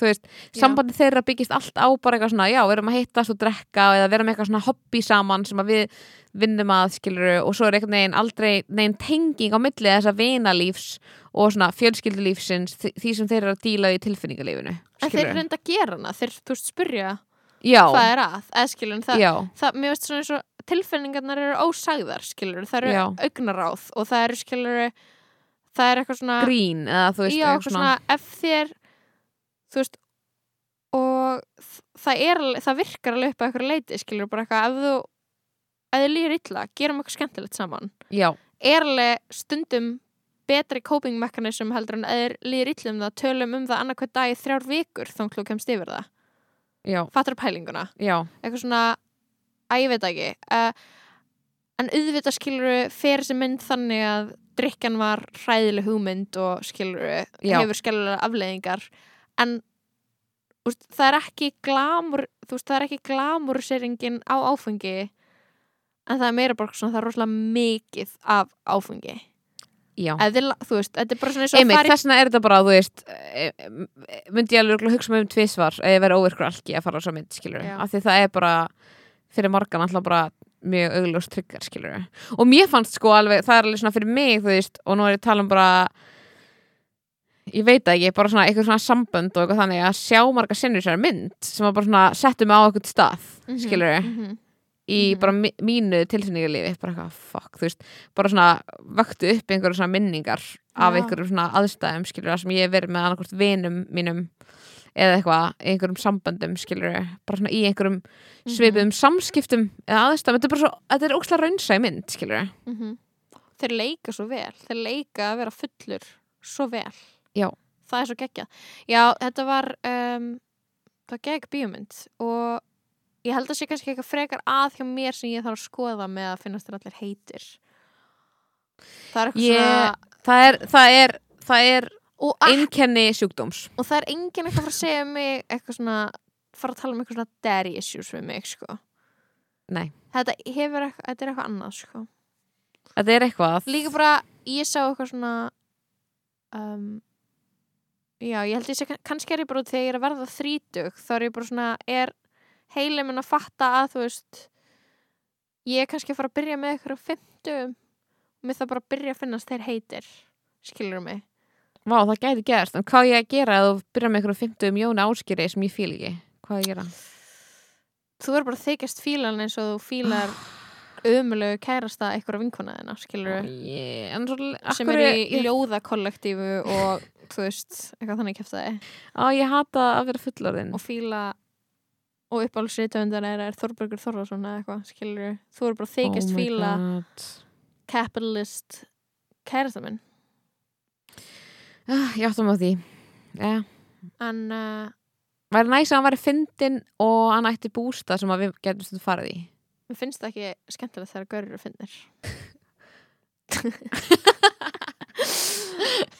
þú veist, Já. sambandi þeirra byggist allt á bara eitthvað svona, já, við erum að hittast og drekka eða vera með eitthvað svona hobby saman sem að við vinnum að, skiluru, og svo er einhvern veginn aldrei neginn tenging á milli þessa vinalífs og svona fjölskyldulífsins því, sem þeir eru að díla í tilfinningalífinu en þeir skilurðu. reynda að gera hana, þeir, þú veist, spurja Já, hvað er að, eða skilur það, það, mér veist svona eins og tilfinningarnar eru ósagðar, skilur það eru augnaráð og það eru skilur það er eitthvað svona grín eða þú veist, já, eitthvað svona, ef þér þú veist og það er það virkar alveg upp að eitthvað leiti, skilur bara eitthvað ef þú, ef þið líður illa, gerum eitthvað skemmtilegt saman. Já, er alveg stundum betri coping mechanism heldur en eða líður illa um það, tölum um það annarkvæð dag í þrjár vikur þá þú kemst yfir það. Já, fattur pælinguna. Já. Eitthvað svona, að ég veit ekki uh, en auðvitað skiluru fer þessi mynd þannig að drikkan var hræðileg hugmynd og skiluru hefur skiluru afleðingar en úst, það er ekki glamur veist, það er ekki glamurisering á áfengi en það er meira bara svona, það er rosalega mikið af áfengi. Eða, þú veist, þetta er bara svona eins og einmitt, að í þess vegna er þetta bara, þú veist eh, eh, myndi ég alveg hugsa mig um tvisvar ef ég verið óvirkur algi að fara á svo mynd, skilur af því það er bara, fyrir margan alltaf bara mjög augljós tryggar, skilur og mér fannst sko alveg, það er alveg svona fyrir mig, þú veist, og nú er ég að tala um bara ég veit það ekki, bara svona eitthvað svona sambönd og eitthvað þannig að sjá marga sinnur sér mynd sem að bara svona settu mig á eitthvað stað, Mhm, skilur mhm. í Mhm. bara mi- mínu tilfinningarlífi bara eitthvað, fuck, þú veist bara svona vöktu upp einhverju svona minningar af Já. einhverju svona aðstæðum skilur sem ég verið með annarkvort vinum mínum eða eitthvað, einhverjum samböndum skilur, bara svona í einhverjum Mhm. svipuðum samskiptum eða aðstæðum, þetta er bara svo, þetta er ókslega raunsa í mynd skilur, Mhm. þeir leika svo vel þeir leika að vera fullur svo vel Já. það er svo geggjað. Já, þetta var um, það var gegg bíómynd og ég held að sé kannski eitthvað frekar að hjá mér sem ég þarf að skoða með að finnast þér allir heitir. Það er eitthvað Ég- svona það er það er, það er einkenni sjúkdóms. Og það er enginn eitthvað að fara að segja um mig eitthvað svona fara að tala um eitthvað svona daddy issues við mig sko. Nei. þetta hefur eitthvað, þetta er eitthvað annað sko. Þetta er eitthvað. Líka bara, ég sá eitthvað svona um, já, ég held ég sé kannski er ég bara út þegar ég er að verða þrítug þá er ég bara svona, er heilin minn að fatta að þú veist ég er kannski að fara að byrja með eitthvað á fimmtugum og mér það bara að byrja að finnast þeir heitir skilur mig? Vá, það gæti gerst, en hvað á ég að gera að þú byrja með einhverjum 50 um Jóni Áskýri sem ég fíl ekki, hvað á ég gera? þú er bara að þykjast fílan eins og þú fílar ömulegu kærasta eitthvað vinkona þina, skilur Yeah, sem eru í, í ljóðakollektífu og þú veist, eitthvað þannig kæftæði Á, ég hata að vera fullorðin. Og fíla og uppáhaldsriðtöndar er, er Þorbergur Þorrason eða eitthvað, skilur þú eru bara að þykjast Oh fíla God. capitalist kærasta minn. Ah, Ég áttum á því. Ja. en uh, Væri næs að hann væri fyndin og hann ætti bústa sem við getum stundu farið í mér finnst það ekki skemmtilegt þegar gaurur finnir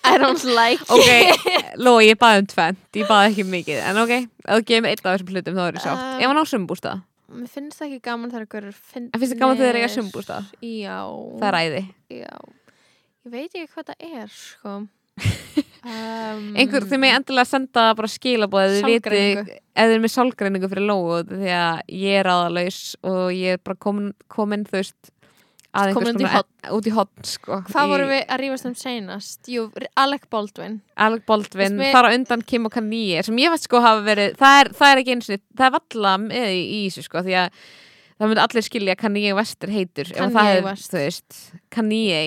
I don't like Ok, Ló, ég baði um tvent Ég baði ekki mikið, en ok. Ef þú gefur mig einn af þessum hlutum þá er ég sátt. Um, Ef hann á sumbústað, Mér finnst það ekki gaman þegar ykkur finnir en finnst þið gaman þegar þeir eiga sumbústað Já. Það er æði. Já. Ég veit ekki hvað það er sko um, Einhver, þið með endilega senda bara skilabóð ef þið er með sálgreiningu fyrir Lóu Því að ég er aðalaus Og ég er bara komin, komin þú veist Komin út í konar- út í hotn sko, Hvað vorum við að rífast um seinast? Jú, Alec Baldwin Alec Baldwin, Þess þar á undan Kim og Kanye sem ég veit sko hafa verið það er, það er ekki eins og það er valla með í, í þessu sko því að það myndi allir skilja Kanye West er heitur Kanye West. Kanye,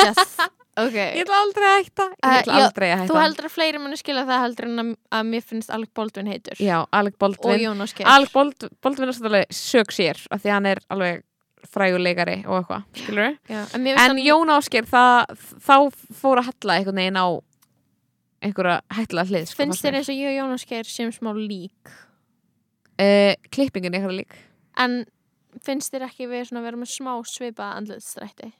yes. Ok. Ég ætla aldrei að hætta. Ég Eh, ætla já, aldrei að hætta. Þú heldur að fleiri muni skilja það heldur en að, að mér finnst Alec Baldwin heitur. Já, Alec og Baldwin Jónas Geir. Alec Bald, Baldwin er svolítið sög sér af því að hann er alveg fræguleikari og eitthvað, skilur við Já, En, en hann- Jón Ásker, það, þá fór að hella einhvern veginn á einhverja hætla hlið sko, finnst þér eins og ég og Jónas Geir sem smá lík? Uh, klippingin er eitthvað lík. En finnst þér ekki við svona vera með smá svipa andlitstrætti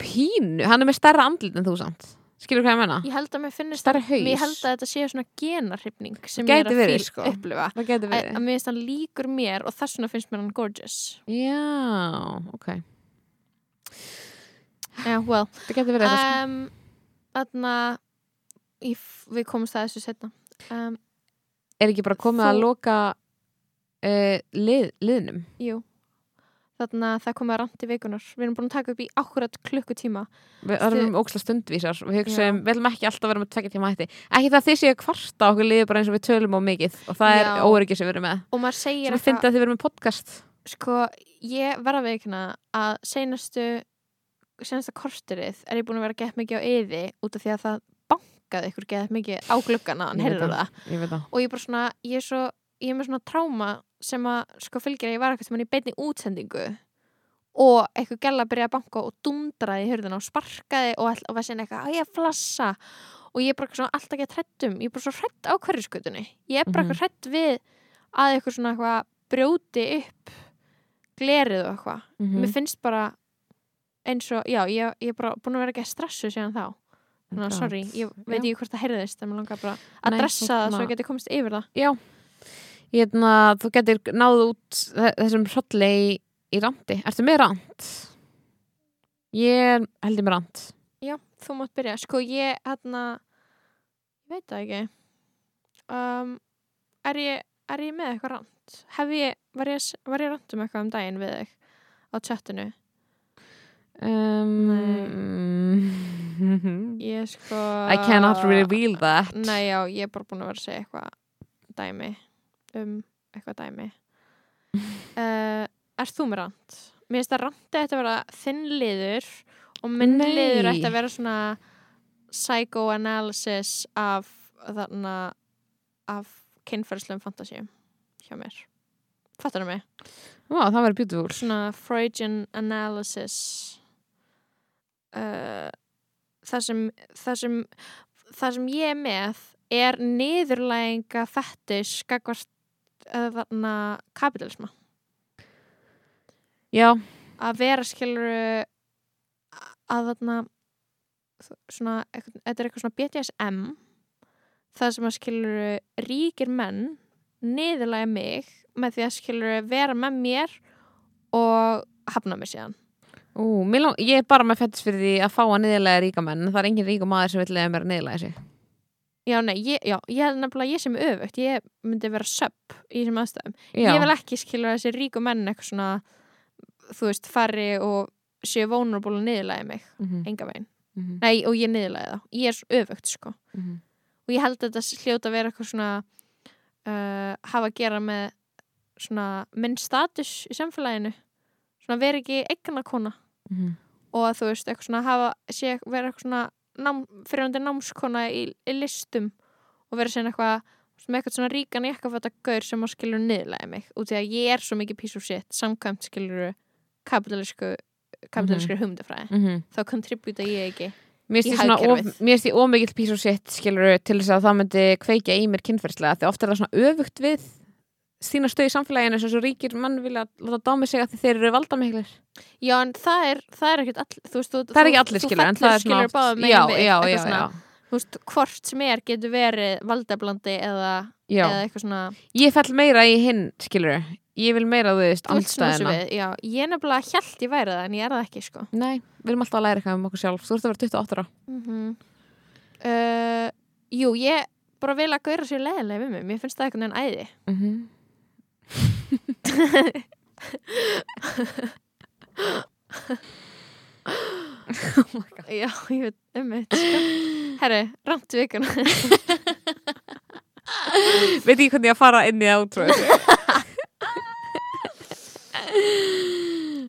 pínu, hann er með stærra andlit en þú samt. Skilur hvað ég menna? ég held að mér finnst Stærri að, mér haus. held að þetta sé svona genarhrifning sem ég er að fíl, sko. upplifa. Að, að mér finnst hann líkur mér og þess vegna finnst mér hann gorgeous. Já, ok. Yeah, well, það getur verið um, þarna ég, við komumst að þessu setna um, er ekki bara komið að þú- loka uh, lið, liðnum? Jú þarna það komið að randi vikunar við erum búin að taka upp í akkurat klukkutíma. Við erum óksla stundvísar. Við hugsaum, við ætlum ekki alltaf að vera með tvekja tíma hætti. Ekki það þið séu kvarta okkur liður bara eins og við tölum á mikið. Og það er Já. óryggið sem við erum með. Og maður segir sem við finnum að þið verum með podcast. Sko, ég verða að veikna að senastu senasta korterið er ég búin að vera gett mikið á yði út af því að það bankaði ykkur gett mikið á gluggana hann Ég ég og ég er bara svona, ég er svo ég er með svona tráma sem að sko fylgir að ég var eitthvað sem hann í beinni útsendingu og eitthvað gæla að byrja að banka og dundraði í hörðuna og sparkaði og, all, og var sinni eitthvað, að ég að flassa. Og ég er bara svona alltaf ekki að hrættum ég er bara svo hrætt á hverjuskutunni ég er bara Mhm. eitthvað hrætt við að eitthvað svona eitthvað brjóti upp glerið og eitthvað. Mhm. mér finnst bara eins og, já, ég, ég er bara búin að vera ekki að stressu síðan þá. Þannig að sorry, ég veit ekki hvort það heyrðist en mér langar bara að Nei, dressa það svo ég geti komist yfir það. Já, hérna, þú getur náð út þe- þessum hrolli í, í randi. Ertu með rand? Ég heldur með rand. Já, þú mátt byrja. Sko ég, hérna, veit það ekki. Um, er, ég, er ég með eitthvað rand? Ég, var ég, ég rand um eitthvað um daginn við þig á chattinu? Um, Ég sko... I cannot reveal that. Nei, já, ég er bara búin að vera að segja eitthvað dæmi um eitthvað dæmi. uh, er þú með rand? Mér finnst að randi ætti að vera þinn liður og minn Nei. liður ætti að vera svona psychoanalysis af þarna af kynferðslegum fantasíum hjá mér. Fattar það mig? Vá, það verður beautiful. Svona Freudian analysis uh, það sem það sem það sem ég er með er niðurlæginga fettis skakvart kapitalisma Já, að vera skilur að þarna svona, þetta er eitthvað svona BDSM það sem að skilur ríkir menn niðurlæga mig með því að skilur vera með mér og hafna mig síðan Ú, lang, ég er bara með fettis fyrir því að fá að niðurlega ríka menn. Það er engin ríka maður sem vil lega mér að niðurlega sig. Já, nei, ég, já, ég held nefnilega ég sem öfugt, ég myndi vera söpp í þessum aðstæðum. Já, Ég vil ekki skilur þessi ríku menn eitthvað svona, þú veist, fari og séu vulnerable og niðurlægi mig, Mhm, enga veginn. mhm, Nei, og ég niðurlægi það. Ég er öfugt, sko. mhm. Og ég held að þetta hljóta að vera eitthvað svona, uh, hafa að gera með svona minn status í samfélaginu. Svona vera ekki eignakona mhm. og að þú veist, eitthvað svona hafa, sé, vera eitthvað svona nám, fyrirhundi námskona í, í listum og vera síðan eitthvað með eitthvað svona ríkan jakkafata gaur sem á skilur niðurlega mig út í að ég er svo mikið piece of shit samkvæmt skilur kapitalísku kapitalískri mm humdafræði mhm. þá kontributa ég ekki Mér finnst því svona of, hagkerfið. mér finnst því ómikill pís og sitt skilur til þess að það myndi kveikja í mér kynferðslega því oft er það svona öfugt við þína stöð í samfélaginu sem svo ríkir mann vilja láta dámi sig að þeir eru valdamiklir? Já, en það er, það er ekkert all, þú veist, þú, það er ekki þú- allir þú skilur en fellur, það er skilur báðum megin eitthvað þú veist, hvort sem er getur verið valdablandi eða, eða eitthvað svona ég fell meira í hinn skilur ég vil meira þú veist þú já, ég nefnilega hjælt ég væri það en ég er það ekki, sko. Nei, við erum alltaf að læra eitthvað um okkur sjálf. Þú ert að vera 28 ára. Mm uh, Jú, ég bara vil að gauðra sér leðilega við mig. Mér finnst það einhvern veginn æði. Mm -hmm. Já, ég veit um mitt sko. Herri, ramt vikuna. Veit ég hvernig ég að fara inn í það útrúið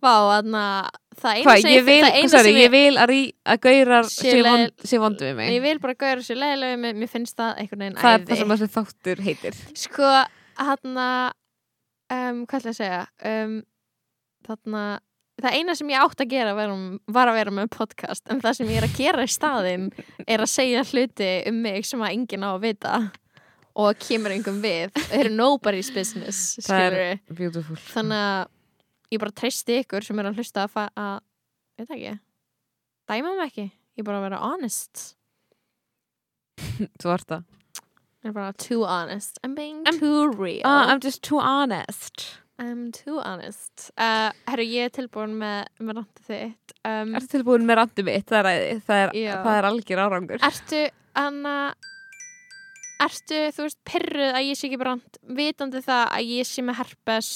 Vá, þannig að það eina Hvað, sem ég vil, það eina sorry, sem ég vil að, rí, að gaurar Sé sé leið- vond, sé vondu við mig. Ég vil bara gauðra sér leðilega við mig mér finnst það einhvern veginn það er æði. það sem þessi þáttur heitir. Sko, þarna um, hvað ætla ég að segja? Um, þarna það eina sem ég átt að gera var, var að vera með podcast en það sem ég er að gera í staðinn er að segja hluti um mig sem að enginn á að vita og kemur einhverjum við. Það er nobody's business þannig að ég bara treysti ykkur sem er að hlusta að, að veit ekki dæma mig ekki, ég bara að vera honest. Þú ert það er bara too honest. I'm being I'm- too real. ah, I'm just too honest. I'm too honest. Uh, Herru, ég er tilbúin með, með randið þitt. Um, Ertu tilbúin með randi mitt? Það er, það er, það er algjör árangur. Ertu, Anna Ertu, þú veist, pyrruð að ég sé ekki brand vitandi það að ég sé með herpes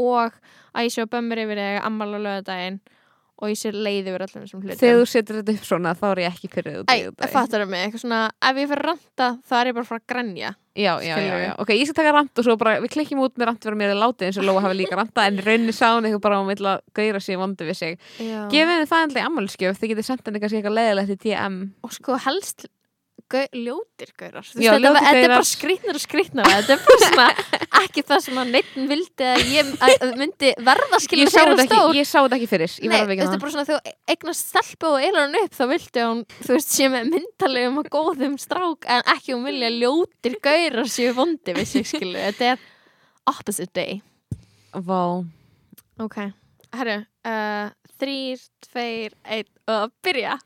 og að ég sé að bömmur yfir þig ammál á lögadaginn og ég sé leið yfir öllum þessum hlutum Þegar þú setur þetta upp svona þá er ég ekki fyrir Æ, fattar það mig, eitthvað svona ef ég fyrir að randa þá er ég bara að fara að grænja Já, já, já, já, ok, ég skal taka rand og svo bara, við klikkjum út með rand fyrir mér að láta eins og Lóa hafi líka randa en í rauninni sá hún eitthvað bara hún vill að gauðra sig vondu við sig. Já. Gefið henni það endlega ammálskjöf, þið getið sendt henni kannski eitthvað leðilegt í DM. og sko helst ljótir gaurar. Já, þetta, ljótir þetta er bara skrýtnar og skrýtnar. Þetta er bara svona ekki það sem að neitt vildi að ég að, myndi verða þegar þetta hún stór ég sá þetta ekki fyrir, Nei, þetta er bara svona þegar eignast stelpu og eilar hann upp þá vildi hún, þú veist, sé með myndalegum og góðum strák en ekki hún vilja ljótir gaurar séu vondi við sig skilur, þetta er opposite day. Vá, ok, herru uh, þrýr, tveir, einn og byrja.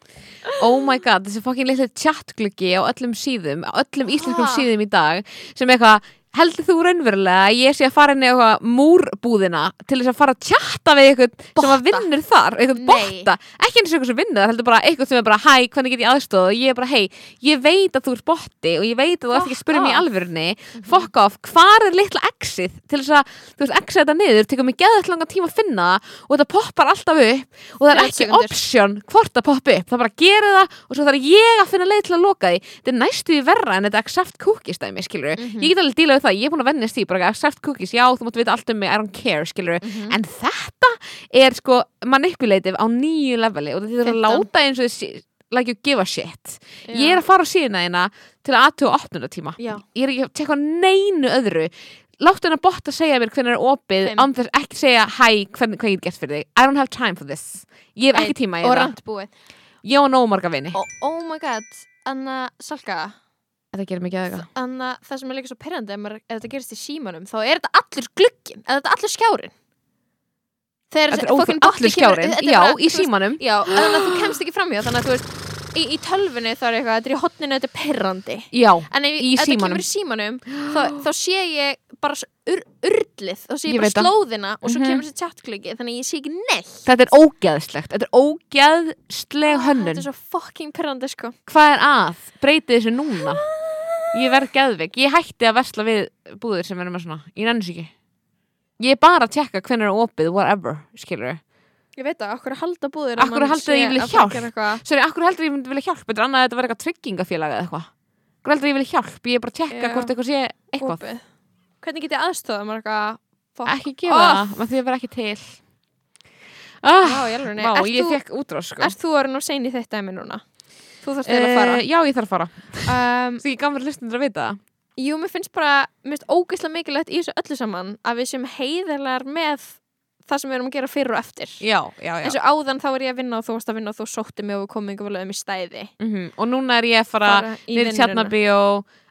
Oh my god, þessi fokkin litli chatgluggi á öllum síðum, á öllum íslenskum síðum í dag, sem eitthvað, heldur þú raunverulega að ég sé að fara inn í eitthvað múrbúðina til þess að fara að chatta við eitthvað sem að vinnur þar, eitthvað botta? Ekki eins og eitthvað sem vinnur þar, heldur bara eitthvað sem er bara hæ, hvernig get ég aðstóð og ég er bara hei, ég veit að þú ert botti og ég veit að þú ert ekki að spyrja mig í Fuck off. alvörunni. Fuck off, hvar er litla exið til þess að, þú veist, exið þetta niður tekur mig geðvægt langan tíma að finna það og þetta poppar alltaf upp og það er 30 ekki option hvort það poppi upp, það bara gerir það og svo þarf ég að finna leið til að loka því. Þetta er næstu í verra en þetta accept cookies dæmi, skilur Mhm. ég get alveg dílað við það, ég er búin að vennast því bara accept cookies, já, þú mátt vita allt um mig, I don't care skilur, Mhm. en þetta er sko manipulative á nýju leveli og þetta er að 15. láta eins og þessi like you give a shit. Ég er að fara á síðuna þína til að aðtuga opnunartíma. Já. ég er ekki að tekka neinu öðru. Láttu hennar bort að segja mér hvernig er opið án þess ekki segja hæ, hvernig, hvað ég get fyrir þig? I don't have time for this. Ég hef ekki tíma í og þetta. rand búið ég á nóg marga vini. Oh, oh my god, Anna Salka þetta gerir mikið aðeins Anna, það sem er líka svo perrandi ef, ef þetta gerist í símanum þá er þetta allur glugginn eða þetta allur skjárin. Þegar þetta er botti allur kemur- skjárin. er já, bara, í þú veist, símanum. Já, þannig að þú kemst ekki framhjá þannig að þú veist í, í tölvunni þá er eitthvað, þetta er í hotninu þetta er perrandi já, en ef, Í símanum. kemur í símanum. þá, þá sé ég bara ur, urlið þá sé Ég ég bara það. slóðina og svo Mhm. kemur þessi chatgluggi þannig að ég sé ekki neitt. Þetta er ógeðslegt þetta er ógeðsleg Ah, hönnun Þetta er svo fucking perrandi sko. Hvað er að, breytið þessu núna ég verð geðveik, ég hætti að versla við búðir sem verður með svona ég nenni sér ekki. Ég er bara að tjekka hvernig er opið, whatever, skilur Ég veit það, okkur halda búðir hverju haldið þið ég vilja hjálp? Sorry, akkur heldur ég vilja hjálp? Er annað að þetta var eitthvað tryggingafélag eða eitthvað. Akkur heldur ég vilja hjálp? Ég er bara að tjekka hvort eitthvað sé eitthvað. Opið. Hvernig get ég aðstofað maður eitthvað? Ekki gefa það, maður því að vera ekki til. Ah, Vá, ég Vá, ég þú, fekk útrás sko. ert þú orðin og sein í þetta dæmi núna? Þú þarfst eða að fara. Eh, Já, ég þarf að fara. Um, Því mér hlustundur að vita það. Jú, mér finnst bara Mér finnst ógeðslega mikilvægt í þessu öllu saman að við séum heiðarlegar með það sem við erum að gera fyrir og eftir. Já, já, já. Eins og áðan þá er ég að vinna og þú varst að vinna og þú sótti mig og við komum yngur vel um í stæði. Mm Og núna er ég að fara í Niður vinnuna. tjarnabíó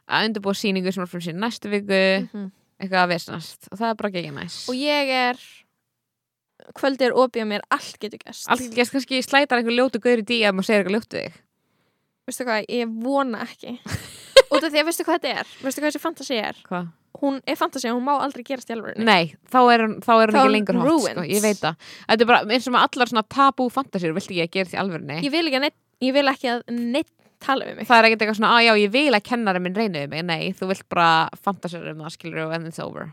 Að undirbúa sýningu sem er frá sér næstu viku. Mhm. eitthvað að vesnast og það er bara ekki næs. Og ég er kvöldi er opið á mér, allt getur gæst allt ekki kannski slætar einhver ljótu gaur í díam og segir eitthvað ljótu þig veistu hvað, ég vona ekki. Út af því að veistu hvað þetta er? Veistu hvað þessi fantasi er? Hvað? hún er fantasi, hún má aldrei gerast í alvörinu Nei, þá er hún, þá er hún Þá ekki lengur hot sko. ruined. ég veit það, þetta er bara eins og með allar svona tabú fantasíur, viltu ekki að gera því alvörni ég vil ekki að neitt, ég vil ekki að neitt tala við mig. Það er ekkert eitthvað svona, að já, ég vil að kennari minn reyna við mig, nei, þú vilt bara fantasíur um það, skilur og and it's over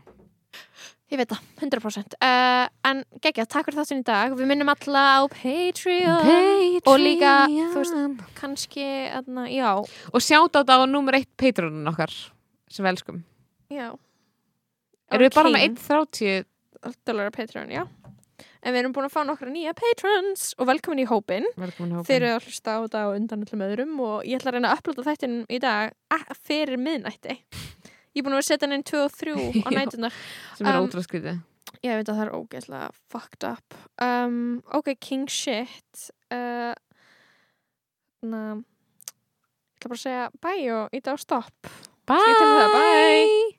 ég veit það, 100% uh, en geggja, takk fyrir þáttin í dag. Við minnum alla á Patreon. Og líka, þú veist, kannski, aðna, já. Og sjátt á þetta á nummer eitt Patreonin okkar sem við elskum. Já. Erum við bara með King. 1.30 dólar á Patreon, já. En við erum búin að fá nokkra nýja patrons. Og velkomin í hópin velkomin hópin. þeir eru að hlusta á þetta og undan öllum öðrum. Og ég ætla að reyna að upplota þættin í dag fyrir miðnætti ég er búin að vera að setja hann inn 2 og 3 á Já. nætunar sem er um, ótrúlega skrítið. Ég veit að það er ógeðslega fucked up. Um, ok, king shit. Uh, na, ég ætla bara að segja bye og íta á stopp. Bye,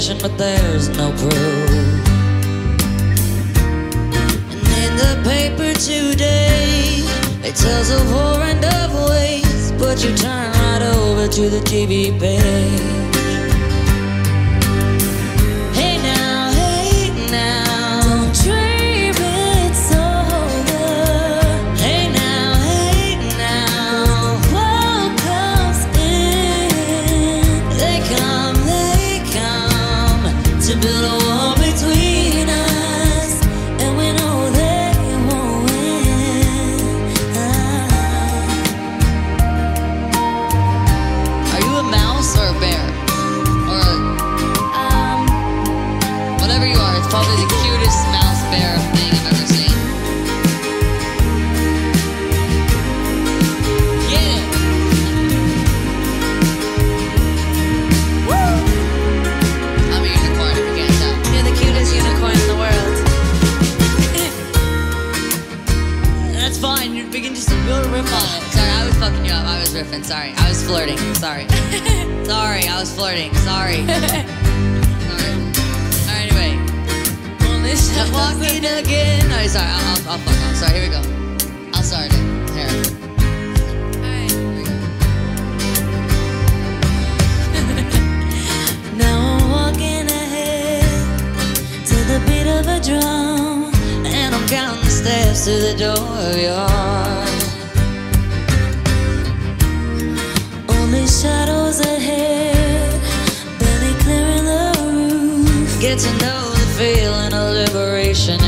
suspicion, but there's no proof. And in the paper today, it tells war and of ways, But you turn right over to the TV page. To build a wall between flirting. Sorry. Sorry. Alright, anyway. I'm walking again. No, sorry. I'll, I'll, I'll fuck off. Sorry, here we go. I'll start it. Here. Alright, here we go. Now I'm walking ahead to the beat of a drum, and I'm counting the steps to the door of your Get to know the feeling of liberation